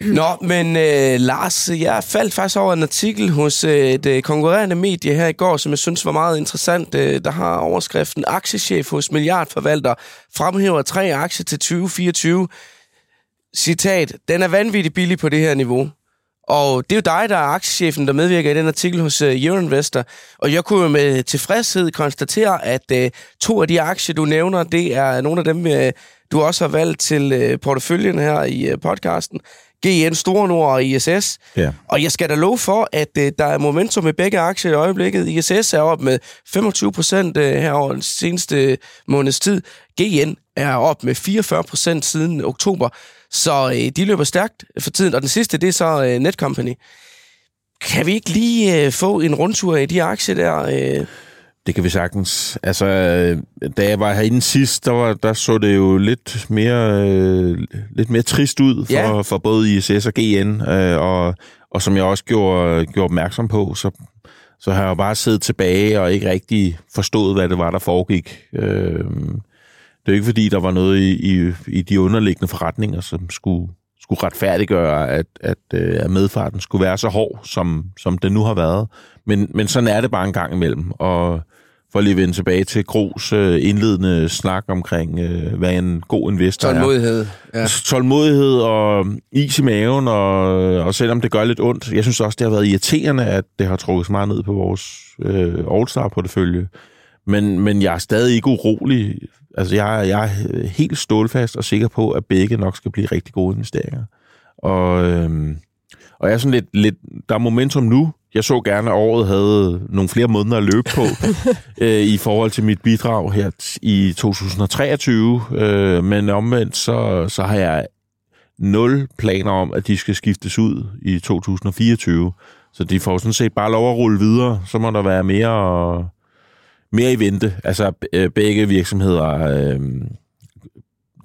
Nå, men øh, Lars, jeg faldt faktisk over en artikel hos øh, et øh, konkurrerende medie her i går, som jeg synes var meget interessant. Øh, der har overskriften Aktiechef hos Milliardforvalter fremhæver tre aktier til 2024. Citat, den er vanvittigt billig på det her niveau. Og det er jo dig, der er aktiechefen, der medvirker i den artikel hos øh, uh, Euroinvestor. Og jeg kunne jo med tilfredshed konstatere, at uh, to af de aktier, du nævner, det er nogle af dem, uh, du også har valgt til uh, porteføljen her i uh, podcasten. GN Store Nord og ISS. Ja. Og jeg skal da love for, at øh, der er momentum i begge aktier i øjeblikket. ISS er op med 25 procent øh, her over den seneste måneds tid. GN er op med 44 procent siden oktober. Så øh, de løber stærkt for tiden. Og den sidste, det er så øh, Netcompany. Kan vi ikke lige øh, få en rundtur i de aktier der? Øh? Det kan vi sagtens. Altså, øh, da jeg var herinde sidst, der, var, der så det jo lidt mere, øh, lidt mere trist ud for, Ja. for både ISS og GN. Øh, og, og som jeg også gjorde, gjorde opmærksom på, så, så har jeg jo bare siddet tilbage og ikke rigtig forstået, hvad det var, der foregik. Øh, det er jo ikke fordi, der var noget i, i, i de underliggende forretninger, som skulle, skulle retfærdiggøre, at, at, øh, at medfarten skulle være så hård, som, som den nu har været. Men, men sådan er det bare en gang imellem. Og for lige at vende tilbage til Gros øh, indledende snak omkring, øh, hvad en god investor er. Tålmodighed. Ja. Tålmodighed og is i maven, og, og selvom det gør lidt ondt, jeg synes også, det har været irriterende, at det har trukket så meget ned på vores øh, All-Star-portefølje. Men, men jeg er stadig ikke urolig. Altså, jeg, jeg er helt stålfast og sikker på, at begge nok skal blive rigtig gode investeringer. Og, øhm, og jeg er sådan lidt, lidt... Der er momentum nu. Jeg så gerne, at året havde nogle flere måneder at løbe på øh, i forhold til mit bidrag her t- i 2023. Øh, men omvendt, så, så har jeg nul planer om, at de skal skiftes ud i 2024. Så de får sådan set bare lov at rulle videre. Så må der være mere, mere i vente. Altså øh, begge virksomheder... Øh,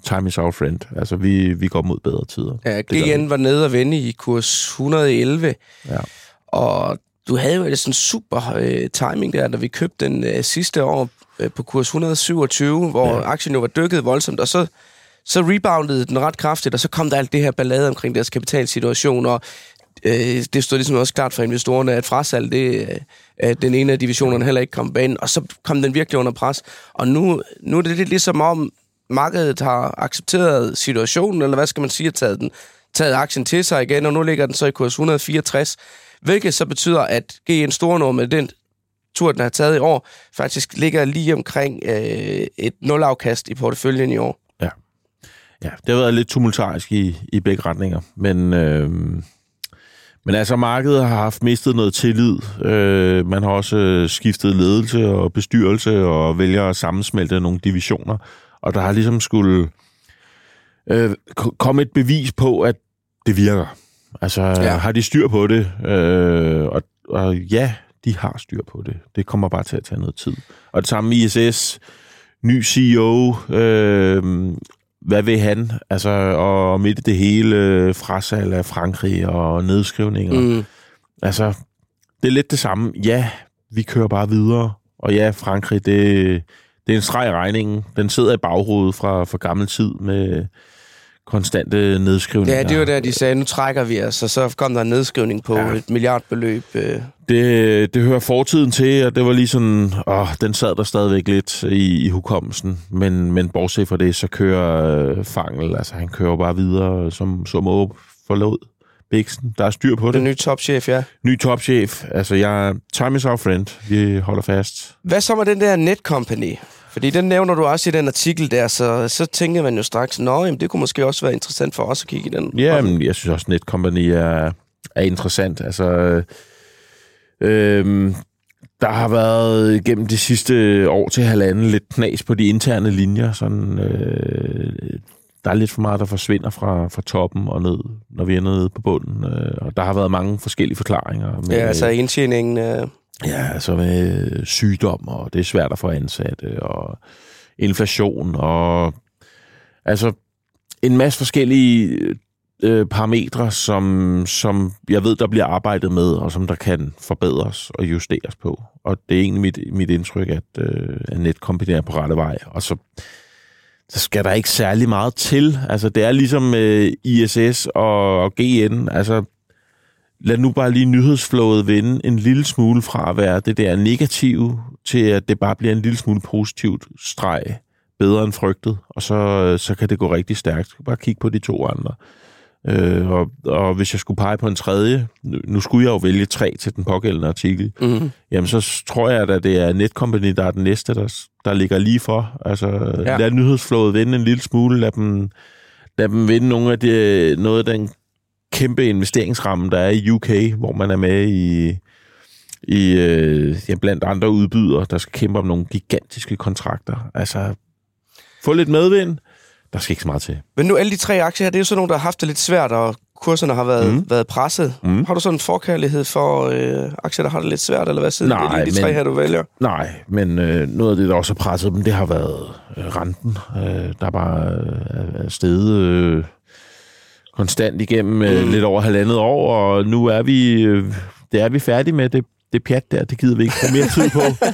time is our friend. Altså, vi, vi går mod bedre tider. Ja. GN var nede og vende i kurs 111. Ja. Og du havde jo sådan super øh, timing der, da vi købte den øh, sidste år øh, på kurs 127, hvor Ja. aktien jo var dykket voldsomt, og så, så reboundede den ret kraftigt, og så kom der alt det her ballade omkring deres kapitalsituation, og øh, det stod ligesom også klart for investorerne, at frasalg, det, øh, at den ene af divisionerne heller ikke kom banen, og så kom den virkelig under pres. Og nu, nu er det lidt ligesom om, markedet har accepteret situationen, eller hvad skal man sige, taget, den, taget aktien til sig igen, og nu ligger den så i kurs 164, hvilket så betyder, at GN Store med den tur, den har taget i år, faktisk ligger lige omkring øh, et nulafkast i porteføljen i år. Ja, ja det har været lidt tumultarisk i, i begge retninger, men, øh, men altså markedet har haft mistet noget tillid. Øh, man har også øh, skiftet ledelse og bestyrelse og vælger at sammensmelte nogle divisioner, og der har ligesom skulle øh, komme et bevis på, at det virker. Altså, ja. Har de styr på det? Øh, og, og ja, de har styr på det. Det kommer bare til at tage noget tid. Og det samme ISS, ny CEO, øh, hvad vil han? Altså, og midt i det hele frasalg af Frankrig og nedskrivninger. Mm. Altså, det er lidt det samme. Ja, vi kører bare videre. Og ja, Frankrig, det, det er en streg i regningen. Den sidder i baghovedet fra, fra gammel tid med konstante nedskrivninger. Ja, det var der, de sagde, nu trækker vi os, og så kom der en nedskrivning på Ja. et milliardbeløb. Øh. Det, det hører fortiden til, og det var lige sådan, åh, den sad der stadigvæk lidt i, i hukommelsen. Men, men bortset fra det, så kører øh, Fangel, altså han kører bare videre, som, som åb forlod Bixen. Der er styr på Den det. nye topchef, ja. Ny topchef. Altså, jeg, time is our friend. Vi holder fast. Hvad så med den der Netcompany? Fordi den nævner du også i den artikel der, så, så tænker man jo straks, nå, jamen, det kunne måske også være interessant for os at kigge i den. Ja, men jeg synes også, Netcompany er, er interessant. Altså, øh, øh, der har været gennem de sidste år til halvanden lidt knas på de interne linjer. Sådan, øh, der er lidt for meget, der forsvinder fra, fra toppen og ned, når vi er nede på bunden. Øh, og der har været mange forskellige forklaringer. Med, Ja, altså indtjeningen... Øh, Ja, altså med øh, sygdom, og det er svært at få ansatte, og inflation, og altså en masse forskellige øh, parametre, som, som jeg ved, der bliver arbejdet med, og som der kan forbedres og justeres på. Og det er egentlig mit, mit indtryk, at, øh, at Netcompany er på rette vej. Og så, så skal der ikke særlig meget til. Altså, det er ligesom øh, ISS og, og GN. Altså, lad nu bare lige nyhedsflowet vende en lille smule fra at være det der negative, til at det bare bliver en lille smule positivt streg, bedre end frygtet, og så, så kan det gå rigtig stærkt. Bare kig på de to andre. Øh, og, og hvis jeg skulle pege på en tredje, nu, nu skulle jeg jo vælge tre til den pågældende artikel, mm, jamen så tror jeg, at det er Netcompany, der er den næste, der, der ligger lige for. Altså, ja. Lad nyhedsflowet vende en lille smule, lad dem, lad dem vinde nogle af de, noget af den kæmpe investeringsramme, der er i UK, hvor man er med i, i øh, ja, blandt andre udbydere, der skal kæmpe om nogle gigantiske kontrakter. Altså, få lidt medvind, der skal ikke så meget til. Men nu alle de tre aktier her, det er jo sådan nogle, der har haft det lidt svært, og kurserne har været, mm. været presset. Mm. Har du sådan en forkærlighed for øh, aktier, der har det lidt svært, eller hvad siden Nej, det er de men, tre her, du vælger? Nej, men øh, noget af det, der også har presset dem, det har været øh, renten, øh, der bare øh, er steget øh, konstant igennem øh, mm. lidt over halvandet år, og nu er vi, øh, det er vi færdige med det det pjat der, det gider vi ikke få mere tid på.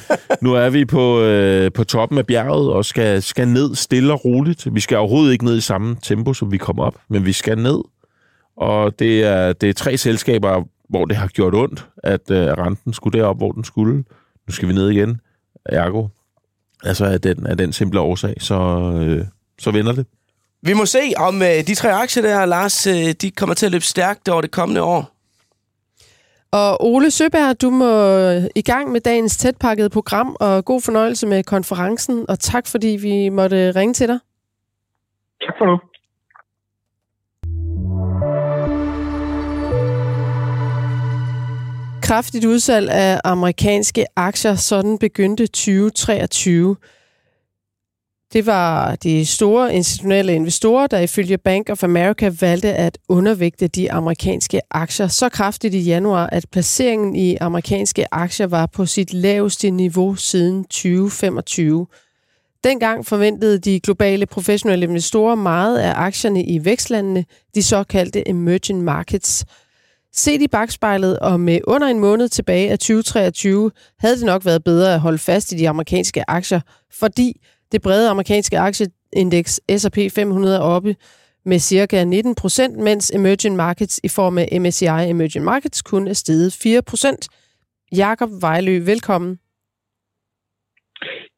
nu er vi på, øh, på toppen af bjerget og skal, skal ned stille og roligt. Vi skal overhovedet ikke ned i samme tempo, som vi kommer op, men vi skal ned. Og det er, det er tre selskaber, hvor det har gjort ondt, at øh, renten skulle derop, hvor den skulle. Nu skal vi ned igen. Ergo. Altså af den, af den simple årsag, så, øh, så vender det. Vi må se, om øh, de tre aktier der, Lars, øh, de kommer til at løbe stærkt over det kommende år. Og Ole Søberg, du må i gang med dagens tætpakkede program, og god fornøjelse med konferencen, og tak fordi vi måtte ringe til dig. Tak for nu. Kraftigt udsalg af amerikanske aktier, sådan begyndte 2023. Det var de store institutionelle investorer, der ifølge Bank of America valgte at undervægte de amerikanske aktier så kraftigt i januar, at placeringen i amerikanske aktier var på sit laveste niveau siden 2025. Dengang forventede de globale professionelle investorer meget af aktierne i vækstlandene, de såkaldte emerging markets. Set i bagspejlet og med under en måned tilbage af 2023, havde det nok været bedre at holde fast i de amerikanske aktier, fordi det brede amerikanske aktieindeks S&P 500 er oppe med cirka 19 procent, mens emerging markets i form af MSCI Emerging Markets kun er steget 4 procent. Jakob Vejlø, velkommen.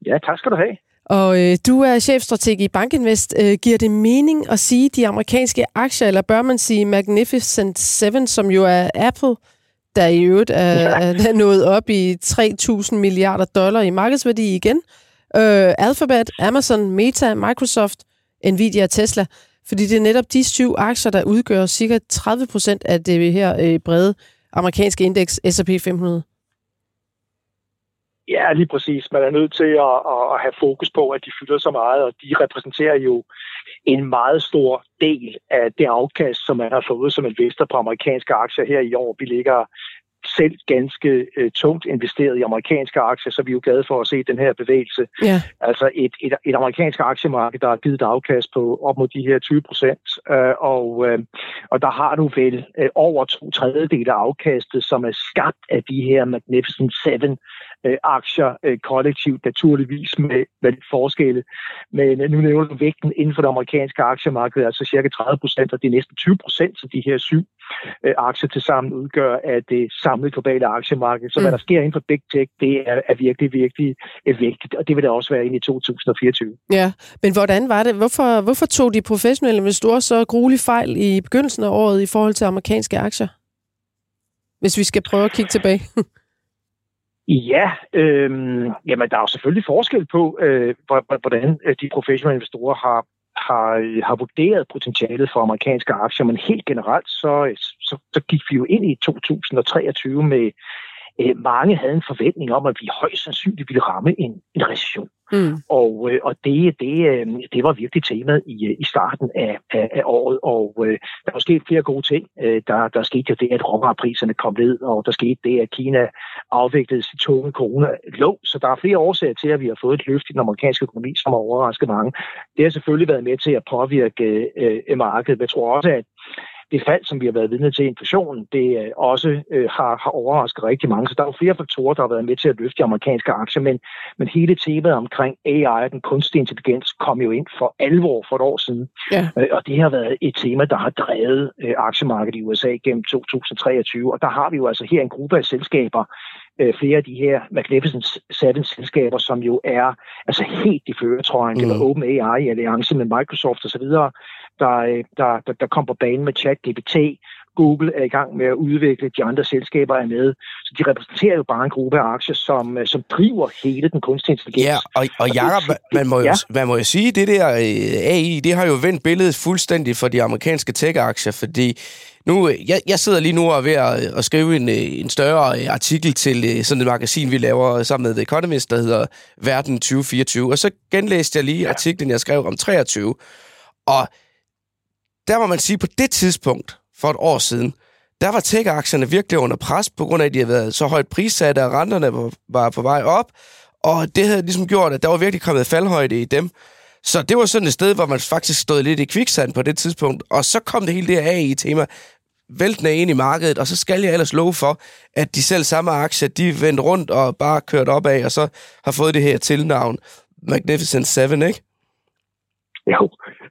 Ja, tak skal du have. Og øh, du er chefstrateg i Bankinvest. Øh, giver det mening at sige de amerikanske aktier, eller bør man sige Magnificent Seven, som jo er Apple, der i øvrigt er, ja. er nået op i 3.000 milliarder dollar i markedsværdi igen? Øh, Øh, Alphabet, Amazon, Meta, Microsoft, Nvidia og Tesla. Fordi det er netop de syv aktier, der udgør cirka 30 procent af det her øh, brede amerikanske indeks S&P 500. Ja, lige præcis. Man er nødt til at, at have fokus på, at de fylder så meget, og de repræsenterer jo en meget stor del af det afkast, som man har fået som investor på amerikanske aktier her i år. Vi ligger selv ganske øh, tungt investeret i amerikanske aktier, så vi er jo glade for at se den her bevægelse. Ja. Altså et, et, et amerikansk aktiemarked, der har givet et afkast på op mod de her 20 procent, øh, og, øh, og der har du vel øh, over to tredjedel af afkastet, som er skabt af de her Magnificent Seven øh, aktier øh, kollektivt, naturligvis med, med forskelle. Men øh, nu nævner du vægten inden for det amerikanske aktiemarked, altså cirka 30 procent, og det er næsten 20 procent af de her syv øh, aktier til sammen udgør af det samlede globale aktiemarked. Så mm. hvad der sker inden for Big Tech, det er, er virkelig, virkelig øh, vigtigt, og det vil der også være ind i 2024. Ja, men hvordan var det? Hvorfor, hvorfor tog de professionelle investorer så gruelig fejl i begyndelsen af året i forhold til amerikanske aktier? Hvis vi skal prøve at kigge tilbage. Ja, øh, jamen der er jo selvfølgelig forskel på, øh, hvordan øh, de professionelle investorer har, har, har vurderet potentialet for amerikanske aktier, men helt generelt så, så, så gik vi jo ind i 2023 med, øh, mange havde en forventning om, at vi højst sandsynligt ville ramme en, en recession. Mm. Og, øh, og det, det, øh, det var virkelig temaet i, øh, i starten af, af, af året, og øh, der var sket flere gode ting. Øh, der, der skete jo det, at råvarepriserne kom ned, og der skete det, at Kina afviklede sit tunge corona lå. Så der er flere årsager til, at vi har fået et løft i den amerikanske økonomi, som har overrasket mange. Det har selvfølgelig været med til at påvirke øh, øh markedet, men jeg tror også, at det fald, som vi har været vidne til inflationen, det øh, også øh, har, har overrasket rigtig mange. Så der er jo flere faktorer, der har været med til at løfte de amerikanske aktier, men, men hele temaet omkring AI, den kunstige intelligens, kom jo ind for alvor for et år siden. Ja. Øh, og det har været et tema, der har drevet øh, aktiemarkedet i USA gennem 2023. Og der har vi jo altså her en gruppe af selskaber, øh, flere af de her Magnificent Seven selskaber, som jo er altså helt i føretrøjen. Mm. Det var OpenAI i alliance med Microsoft osv., der, der, der, der kom på banen med ChatGPT, Google er i gang med at udvikle, de andre selskaber er med. Så de repræsenterer jo bare en gruppe af aktier, som, øh, som driver hele den kunstige intelligens. Ja, og, og Jacob, man, må jo, ja. man må jo sige, det der øh, AI, det har jo vendt billedet fuldstændig for de amerikanske tech-aktier, fordi nu, øh, jeg, jeg sidder lige nu og er ved at, at skrive en, en større artikel til sådan et magasin, vi laver sammen med The Economist, der hedder Verden 2024, og så genlæste jeg lige ja. artiklen, jeg skrev om 23, og der må man sige, på det tidspunkt, for et år siden, der var tech-aktierne virkelig under pres, på grund af, at de havde været så højt prissatte, og renterne var, på vej op, og det havde ligesom gjort, at der var virkelig kommet faldhøjde i dem. Så det var sådan et sted, hvor man faktisk stod lidt i kviksand på det tidspunkt, og så kom det hele det her AI-tema væltende ind i markedet, og så skal jeg ellers love for, at de selv samme aktier, de vendte rundt og bare kørt op af, og så har fået det her tilnavn. Magnificent Seven, ikke? Jo,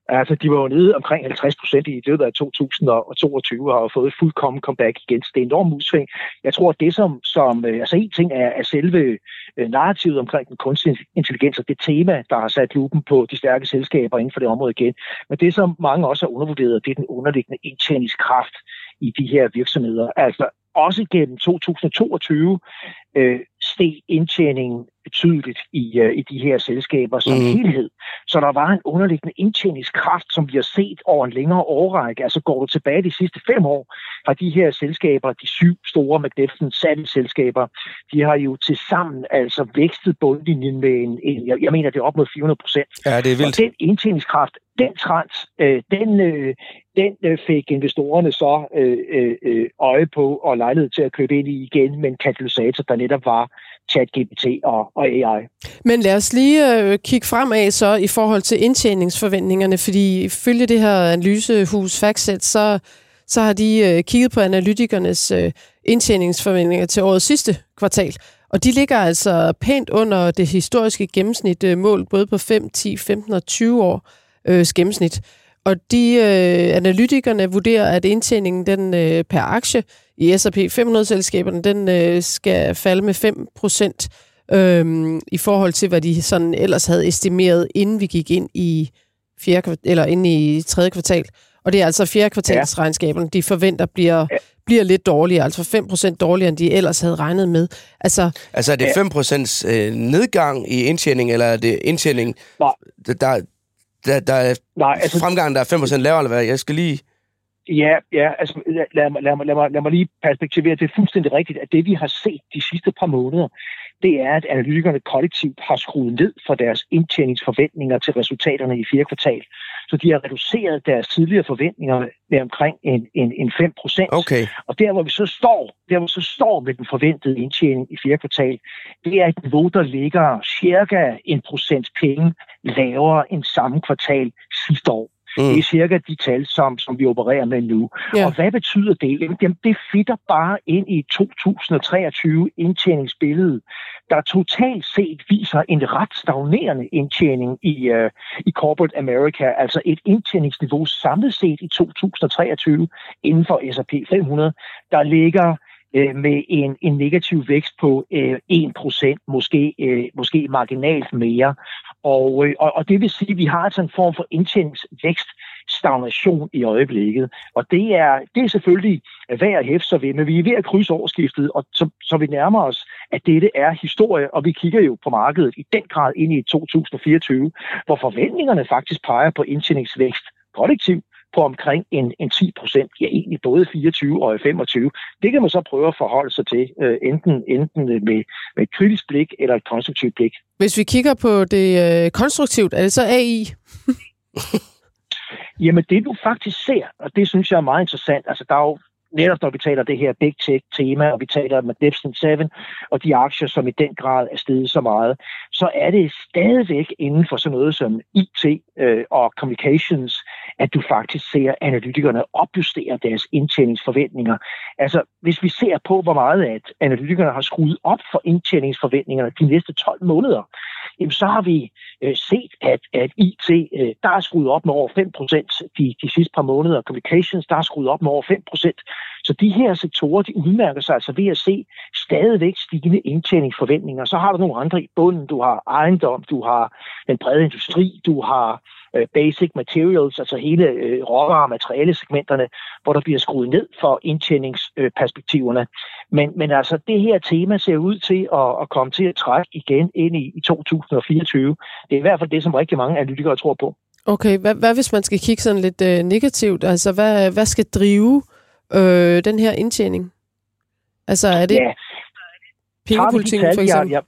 altså de var jo nede omkring 50 procent i løbet af 2022 og har fået fuldkommen comeback igen. Så det er en enorm udsving. Jeg tror, at det som, som øh, altså en ting er, er selve øh, narrativet omkring den kunstige intelligens og det tema, der har sat lupen på de stærke selskaber inden for det område igen. Men det, som mange også har undervurderet, det er den underliggende indtjeningskraft i de her virksomheder. Altså også gennem 2022 øh, steg indtjeningen betydeligt i, uh, i de her selskaber som mm. helhed. Så der var en underliggende indtjeningskraft, som vi har set over en længere årrække. Altså går du tilbage de sidste fem år, har de her selskaber, de syv store Seven selskaber, de har jo til sammen altså vækstet bundlinjen med en, en jeg, jeg mener, det er op mod 400 procent. Ja, det er vildt. Og den indtjeningskraft, den trans, øh, den, øh, den øh, fik investorerne så øh, øh, øh, øje på og lejlighed til at købe ind i igen med en katalysator, der netop var ChatGPT og, og AI. Men lad os lige øh, kigge fremad så i forhold til indtjeningsforventningerne, fordi ifølge det her analysehus Factset, så, så har de øh, kigget på analytikernes øh, indtjeningsforventninger til årets sidste kvartal. Og de ligger altså pænt under det historiske gennemsnit øh, mål, både på 5, 10, 15 og 20 år øh, gennemsnit. Og de øh, analytikerne vurderer, at indtjeningen den øh, per aktie i S&P 500-selskaberne, den øh, skal falde med 5 procent øh, i forhold til, hvad de sådan ellers havde estimeret, inden vi gik ind i fjerde, eller ind i tredje kvartal. Og det er altså fjerde kvartalsregnskaberne, de forventer bliver, ja. bliver lidt dårligere, altså 5 procent dårligere, end de ellers havde regnet med. Altså, altså er det 5 procents øh, nedgang i indtjening, eller er det indtjening, der, der, der er Nej, altså, fremgangen, der er 5% lavere, eller hvad? Jeg skal lige... Ja, ja altså lad, lad, mig, lad, mig, lad, mig, lad mig lige perspektivere. Det er fuldstændig rigtigt, at det vi har set de sidste par måneder, det er, at analytikerne kollektivt har skruet ned for deres indtjeningsforventninger til resultaterne i fire kvartal. Så de har reduceret deres tidligere forventninger med omkring en, en, en 5 procent. Okay. Og der hvor vi så står, der hvor vi så står med den forventede indtjening i fire kvartal, det er et niveau, der ligger cirka en procent penge lavere end samme kvartal sidste år. Mm. Det er cirka de tal, som, som vi opererer med nu. Ja. Og hvad betyder det? Jamen, det fitter bare ind i 2023 indtjeningsbillede, der totalt set viser en ret stagnerende indtjening i, uh, i Corporate America, altså et indtjeningsniveau samlet set i 2023 inden for S&P 500, der ligger øh, med en, en negativ vækst på øh, 1%, måske, øh, måske marginalt mere. Og, øh, og, og det vil sige, at vi har altså en form for indtjeningsvækst stagnation i øjeblikket. Og det er, det er selvfølgelig værd at hæfte sig ved, men vi er ved at krydse overskiftet, og så, så vi nærmer os, at dette er historie, og vi kigger jo på markedet i den grad ind i 2024, hvor forventningerne faktisk peger på indtjeningsvækst kollektivt, på omkring en, en 10 procent, ja egentlig både 24 og 25. Det kan man så prøve at forholde sig til, øh, enten, enten med, med et kritisk blik eller et konstruktivt blik. Hvis vi kigger på det øh, konstruktivt, er det så AI? Jamen det du faktisk ser, og det synes jeg er meget interessant, altså der er jo netop når vi taler det her big tech-tema, og vi taler med Magnificent 7, og de aktier, som i den grad er steget så meget, så er det stadigvæk inden for sådan noget som IT øh, og communications, at du faktisk ser analytikerne opjustere deres indtjeningsforventninger. Altså, hvis vi ser på, hvor meget at analytikerne har skruet op for indtjeningsforventningerne de næste 12 måneder, jamen så har vi øh, set, at, at IT, øh, der er skruet op med over 5% de, de sidste par måneder, communications, der er skruet op med over 5%, så de her sektorer, de udmærker sig altså ved at se stadigvæk stigende indtjeningsforventninger. Så har du nogle andre i bunden. Du har ejendom, du har den brede industri, du har øh, basic materials, altså hele øh, råvarer- og materialesegmenterne, hvor der bliver skruet ned for indtjeningsperspektiverne. Men, men altså, det her tema ser ud til at, at komme til at trække igen ind i, i 2024. Det er i hvert fald det, som rigtig mange analytikere tror på. Okay, hvad, hvad hvis man skal kigge sådan lidt øh, negativt? Altså, hvad, hvad skal drive øh, den her indtjening? Altså, er det Ja, pengepolitikken for eksempel? Jeg,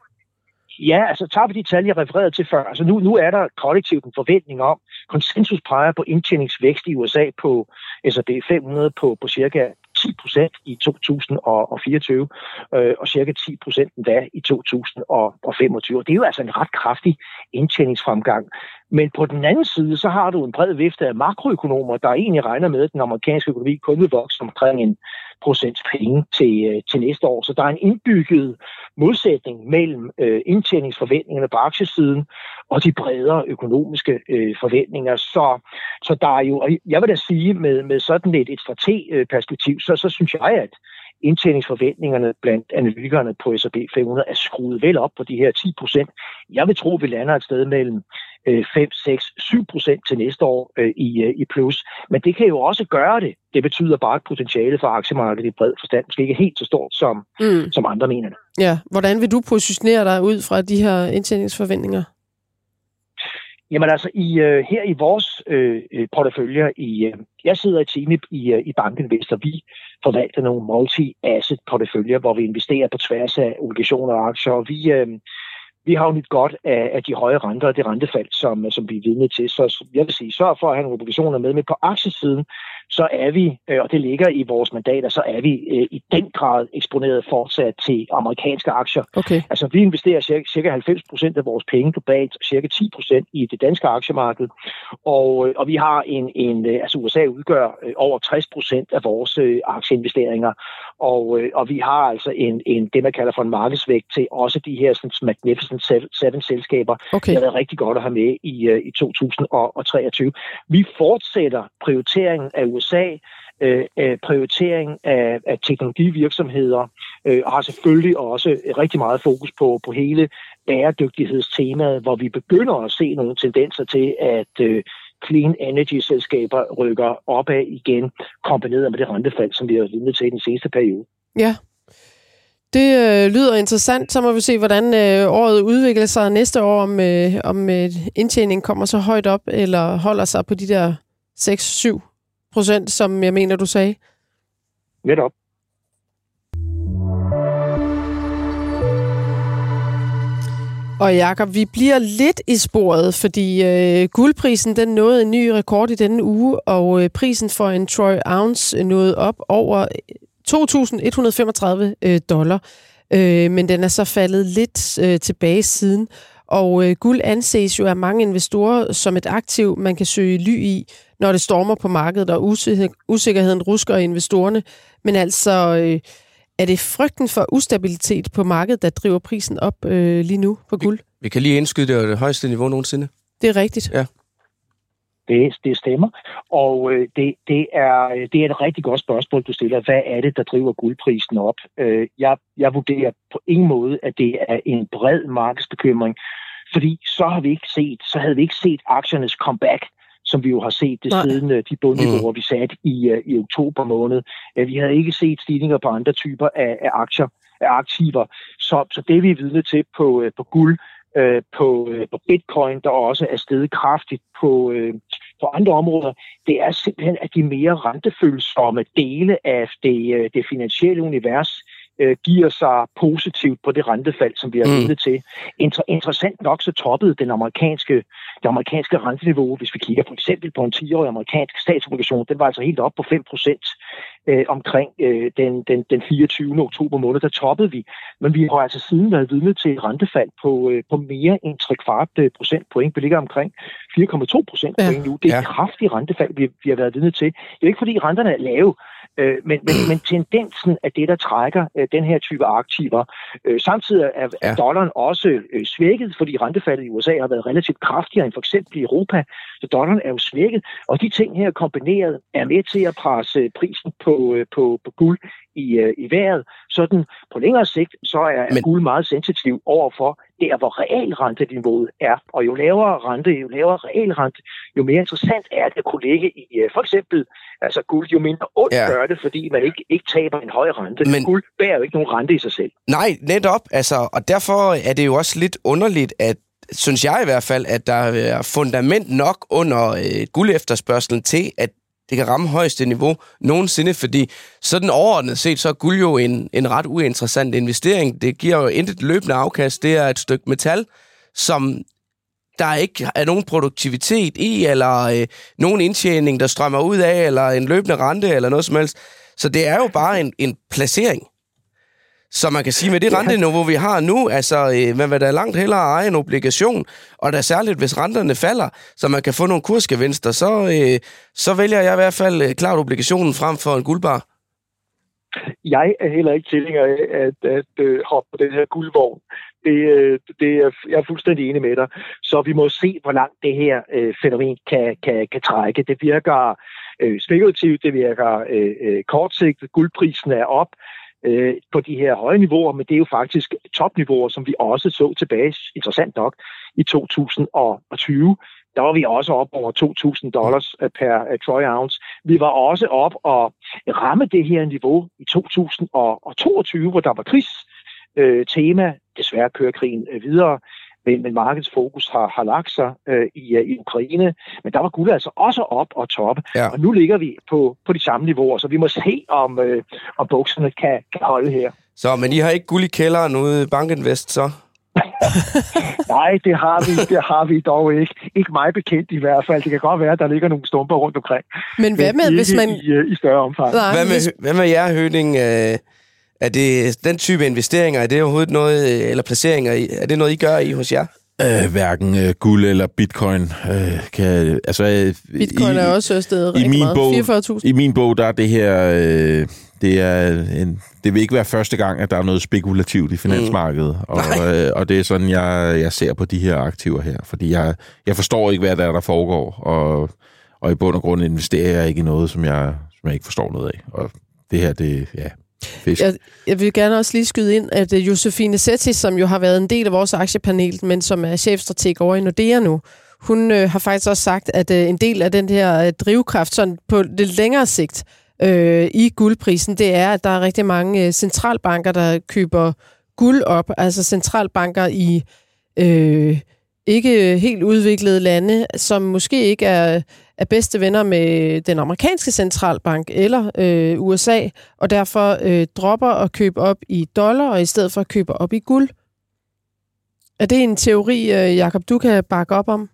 ja, altså tager vi de tal, jeg refererede til før. Altså nu, nu er der kollektivt en forventning om, konsensus peger på indtjeningsvækst i USA på S&P 500 på, på cirka 10 procent i 2024, øh, og cirka 10 procent endda i 2025. Det er jo altså en ret kraftig indtjeningsfremgang. Men på den anden side, så har du en bred vifte af makroøkonomer, der egentlig regner med, at den amerikanske økonomi kun vil vokse omkring en procents penge til, øh, til næste år. Så der er en indbygget modsætning mellem øh, indtjeningsforventningerne på aktiesiden og de bredere økonomiske øh, forventninger. Så, så der er jo, og jeg vil da sige, med, med sådan et, et strategperspektiv, øh, så, så synes jeg, at indtjeningsforventningerne blandt analytikerne på S&P 500 er skruet vel op på de her 10 procent. Jeg vil tro, at vi lander et sted mellem 5, 6, 7 procent til næste år øh, i, øh, i plus. Men det kan jo også gøre det. Det betyder bare, at potentiale for aktiemarkedet i bred forstand måske ikke helt så stort, som, Mm. som andre mener det. Ja, hvordan vil du positionere dig ud fra de her indtjeningsforventninger? Jamen altså, i, øh, her i vores øh, øh porteføljer, i, øh, jeg sidder i team i, i, øh, i Banken Vest, og vi forvalter nogle multi-asset porteføljer, hvor vi investerer på tværs af obligationer og aktier, og vi, øh, vi har jo nyt godt af, af de høje renter og det rentefald, som, som vi er vidne til. Så jeg vil sige, sørg for at have nogle obligationer med, men på aktiesiden, så er vi, øh, og det ligger i vores mandater, så er vi øh, i den grad eksponeret fortsat til amerikanske aktier. Okay. Altså, vi investerer cirka, cirka 90 procent af vores penge globalt, cirka 10 procent i det danske aktiemarked, og, øh, og vi har en, en altså USA udgør over 60 procent af vores aktieinvesteringer, og, og vi har altså en, en, det, man kalder for en markedsvægt til også de her sådan, Magnificent Seven, selskaber. Okay. Det har været rigtig godt at have med i, i 2023. Vi fortsætter prioriteringen af USA, øh, øh, prioritering af, af teknologivirksomheder, øh, og har selvfølgelig også rigtig meget fokus på, på hele bæredygtighedstemaet, hvor vi begynder at se nogle tendenser til, at øh, clean energy-selskaber rykker opad igen, kombineret med det rentefald, som vi har vidne til i den seneste periode. Ja. Det øh, lyder interessant. Så må vi se, hvordan øh, året udvikler sig næste år, om, øh, om øh, indtjeningen kommer så højt op, eller holder sig på de der 6-7 procent, som jeg mener, du sagde. Netop. Og Jakob, vi bliver lidt i sporet, fordi øh, guldprisen den nåede en ny rekord i denne uge, og øh, prisen for en troy ounce nåede op over 2.135 øh, dollar. Øh, men den er så faldet lidt øh, tilbage siden. Og øh, guld anses jo af mange investorer som et aktiv, man kan søge ly i, når det stormer på markedet, og usikkerhed- usikkerheden rusker investorerne. Men altså, øh, er det frygten for ustabilitet på markedet, der driver prisen op øh, lige nu på guld? Vi kan lige indskyde, det er det højeste niveau nogensinde. Det er rigtigt. Det, det stemmer. Og øh, det, det, er, det er et rigtig godt spørgsmål, du stiller. Hvad er det, der driver guldprisen op? Øh, jeg, jeg vurderer på ingen måde, at det er en bred markedsbekymring, fordi så har vi ikke set, så havde vi ikke set aktiernes comeback som vi jo har set det Nej. siden de bundniveauer, vi satte i, øh, i oktober måned. Øh, Vi havde ikke set stigninger på andre typer af, af aktier, af aktiver. Så, så det vi er vidne til på, øh, på guld, på, på bitcoin, der også er steget kraftigt på, på andre områder, det er simpelthen, at de mere rentefølsomme dele af det, det finansielle univers øh, giver sig positivt på det rentefald, som vi har Mm. vidne til. Inter- interessant nok så toppede den amerikanske, det amerikanske renteniveau, hvis vi kigger for eksempel på en 10-årig amerikansk statsobligation, den var altså helt op på 5% øh, omkring øh, den, den, den 24. oktober måned, der toppede vi. Men vi har altså siden været vidne til et rentefald på, øh, på mere end 3 kvart øh, procentpoint. Vi ligger omkring 4,2 procentpoint Ja. nu. Det er Ja. et kraftigt rentefald, vi, vi har været vidne til. Det er ikke fordi renterne er lave. Øh, men, men, men tendensen er det, der trækker øh, den her type aktiver. Øh, samtidig er, er dollaren også øh, svækket, fordi rentefaldet i USA har været relativt kraftigere end for eksempel i Europa. Så dollaren er jo svækket, og de ting her kombineret er med til at presse prisen på, øh, på, på guld i, øh, i vejret. Sådan på længere sigt, så er Men... guld meget sensitiv overfor der, hvor realrenteniveauet er. Og jo lavere rente, jo lavere realrente, jo mere interessant er det at kunne ligge i øh, for eksempel altså guld, jo mindre ondt ja. gør det, fordi man ikke, ikke taber en høj rente. Men... Guld bærer jo ikke nogen rente i sig selv. Nej, netop. Altså, og derfor er det jo også lidt underligt, at synes jeg i hvert fald, at der er fundament nok under øh, guldefterspørgselen til, at det kan ramme højeste niveau nogensinde, fordi sådan overordnet set, så er guld jo en, en ret uinteressant investering. Det giver jo intet løbende afkast. Det er et stykke metal, som der ikke er nogen produktivitet i, eller øh, nogen indtjening, der strømmer ud af, eller en løbende rente, eller noget som helst. Så det er jo bare en, en placering. Så man kan sige, med det ja. renteniveau, vi har nu, altså, øh, man vil da langt hellere eje en obligation, og da særligt, hvis renterne falder, så man kan få nogle kursgevinster, så, øh, så vælger jeg i hvert fald øh, klart obligationen frem for en guldbar. Jeg er heller ikke tilhænger af at, at, at øh, hoppe på den her guldvogn. Det, øh, det er, jeg er fuldstændig enig med dig. Så vi må se, hvor langt det her øh, fænomen kan, kan, kan trække. Det virker øh, spekulativt, det virker øh, øh kortsigtet. Guldprisen er op øh, på de her høje niveauer, men det er jo faktisk topniveauer, som vi også så tilbage, interessant nok, i 2020. Der var vi også op over 2.000 dollars øh, per uh, troy ounce. Vi var også op og ramme det her niveau i 2022, hvor der var krigs øh, tema. Desværre kører krigen øh, videre men, men markedets fokus har, har lagt sig øh, i, øh, i Ukraine. Men der var guld altså også op og top, ja. og nu ligger vi på, på de samme niveauer, så vi må se, om, øh, om bukserne kan, kan holde her. Så, men I har ikke guld i kælderen ude i Bankinvest, så? Nej, det har vi, det har vi dog ikke. Ikke mig bekendt i hvert fald. Det kan godt være, at der ligger nogle stumper rundt omkring. Men hvad med, hvis man... I, øh, i større omfang. Nej, hvad, med, hvad med jer, Høning? Øh, er det den type investeringer, er det overhovedet noget, eller placeringer, er det noget, I gør i hos jer? Øh, hverken øh, guld eller bitcoin øh, kan... Altså, øh, bitcoin i, er også stedet rigtig min meget. 44.000. I min bog, der er det her... Øh, det, er en, det vil ikke være første gang, at der er noget spekulativt i finansmarkedet. Mm. Og, øh, og det er sådan, jeg, jeg ser på de her aktiver her. Fordi jeg, jeg forstår ikke, hvad der er, der foregår. Og, og i bund og grund investerer jeg ikke i noget, som jeg, som jeg ikke forstår noget af. Og det her, det... Ja, Fisk. Jeg, jeg vil gerne også lige skyde ind, at øh, Josefine Settis, som jo har været en del af vores aktiepanel, men som er chefstrateg over i Nordea nu, hun øh, har faktisk også sagt, at øh, en del af den her øh, drivkraft sådan på det længere sigt øh, i guldprisen, det er, at der er rigtig mange øh, centralbanker, der køber guld op, altså centralbanker i øh, ikke helt udviklede lande, som måske ikke er er bedste venner med den amerikanske centralbank eller øh, USA, og derfor øh, dropper at købe op i dollar, og i stedet for køber op i guld. Er det en teori, øh, Jakob, du kan bakke op om?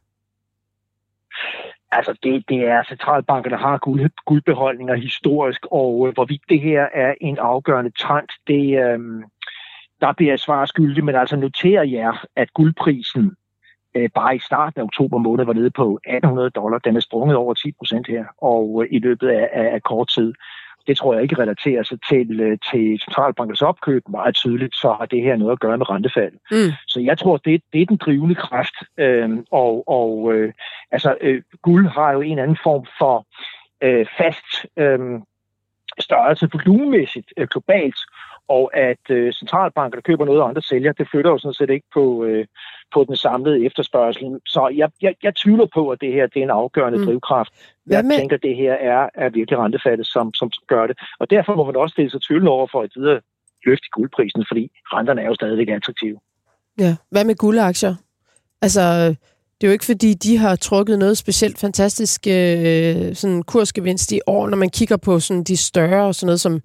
Altså, det, det er centralbanker, der har guld, guldbeholdninger historisk, og øh, hvorvidt det her er en afgørende trend, det, øh, der bliver jeg svar skyldig, men altså noterer jer, at guldprisen øh, bare i starten af oktober måned var nede på 1800 dollar. Den er sprunget over 10 procent her, og øh, i løbet af, af, af kort tid. Det tror jeg ikke relaterer sig til, øh, til centralbankens opkøb meget tydeligt, så har det her noget at gøre med rentefald. Mm. Så jeg tror, det, det er den drivende kraft. Øhm, og og øh, altså, øh, guld har jo en anden form for øh, fast øh, størrelse volumenmæssigt øh, globalt, og at øh, centralbanker, der køber noget, og andre sælger, det flytter jo sådan set ikke på, øh, på den samlede efterspørgsel. Så jeg, jeg, jeg tvivler på, at det her det er en afgørende mm. drivkraft. Jeg med? tænker, at det her er, er virkelig rentefaldet, som, som gør det. Og derfor må man også stille sig tvivlende over for et videre løft i guldprisen, fordi renterne er jo stadigvæk attraktive. Ja, hvad med guldaktier? Altså, det er jo ikke fordi, de har trukket noget specielt fantastisk øh, sådan kursgevinst i år, når man kigger på sådan de større, sådan noget som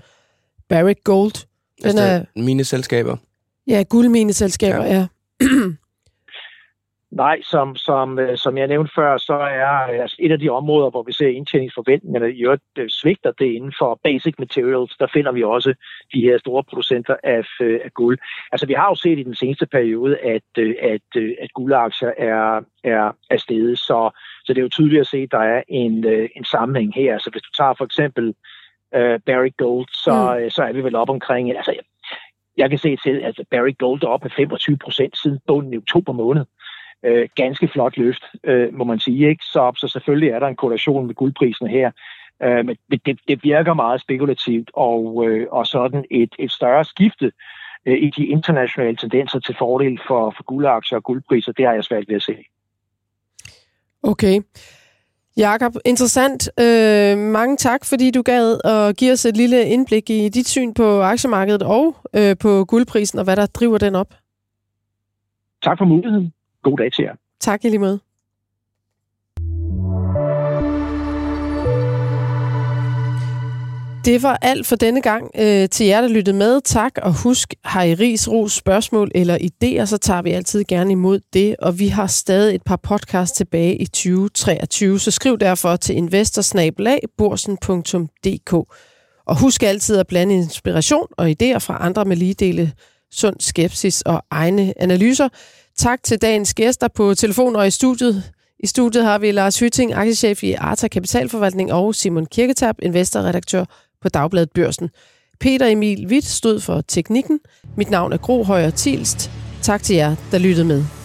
Barrick Gold. Den altså er, mine selskaber. Ja, guldmineselskaber, ja. ja. Nej, som, som, øh, som jeg nævnte før, så er øh, altså et af de områder, hvor vi ser indtjeningsforventningerne i øvrigt øh, svigter det inden for basic materials. Der finder vi også de her store producenter af, af guld. Altså vi har jo set i den seneste periode, at, at, at guldaktier er, er, er steget, så, så det er jo tydeligt at se, at der er en, en sammenhæng her. Altså hvis du tager for eksempel øh, Barry Gold, så, mm. øh, så er vi vel op omkring, altså jeg kan se til, at Barry Gold er op med 25 procent siden bunden i oktober måned. Øh, ganske flot løft, øh, må man sige. ikke. Så, så selvfølgelig er der en korrelation med guldprisen her. Øh, men det, det virker meget spekulativt, og, øh, og sådan et, et større skifte øh, i de internationale tendenser til fordel for, for guldaktier og guldpriser, det har jeg svært ved at se. Okay. Jakob, interessant. Øh, mange tak, fordi du gad at give os et lille indblik i dit syn på aktiemarkedet og øh, på guldprisen, og hvad der driver den op. Tak for muligheden. God dag til jer. Tak i lige måde. Det var alt for denne gang. Øh, til jer, der lyttede med, tak. Og husk, har I ris, ros, spørgsmål eller idéer, så tager vi altid gerne imod det. Og vi har stadig et par podcasts tilbage i 2023, så skriv derfor til investorsnabelag.borsen.dk. Og husk altid at blande inspiration og idéer fra andre med lige dele sund skepsis og egne analyser. Tak til dagens gæster på telefon og i studiet. I studiet har vi Lars Hytting, aktiechef i Arta Kapitalforvaltning, og Simon Kirketab, investorredaktør på Dagbladet Børsen. Peter Emil Witt stod for teknikken. Mit navn er Gro Højer Tilst. Tak til jer, der lyttede med.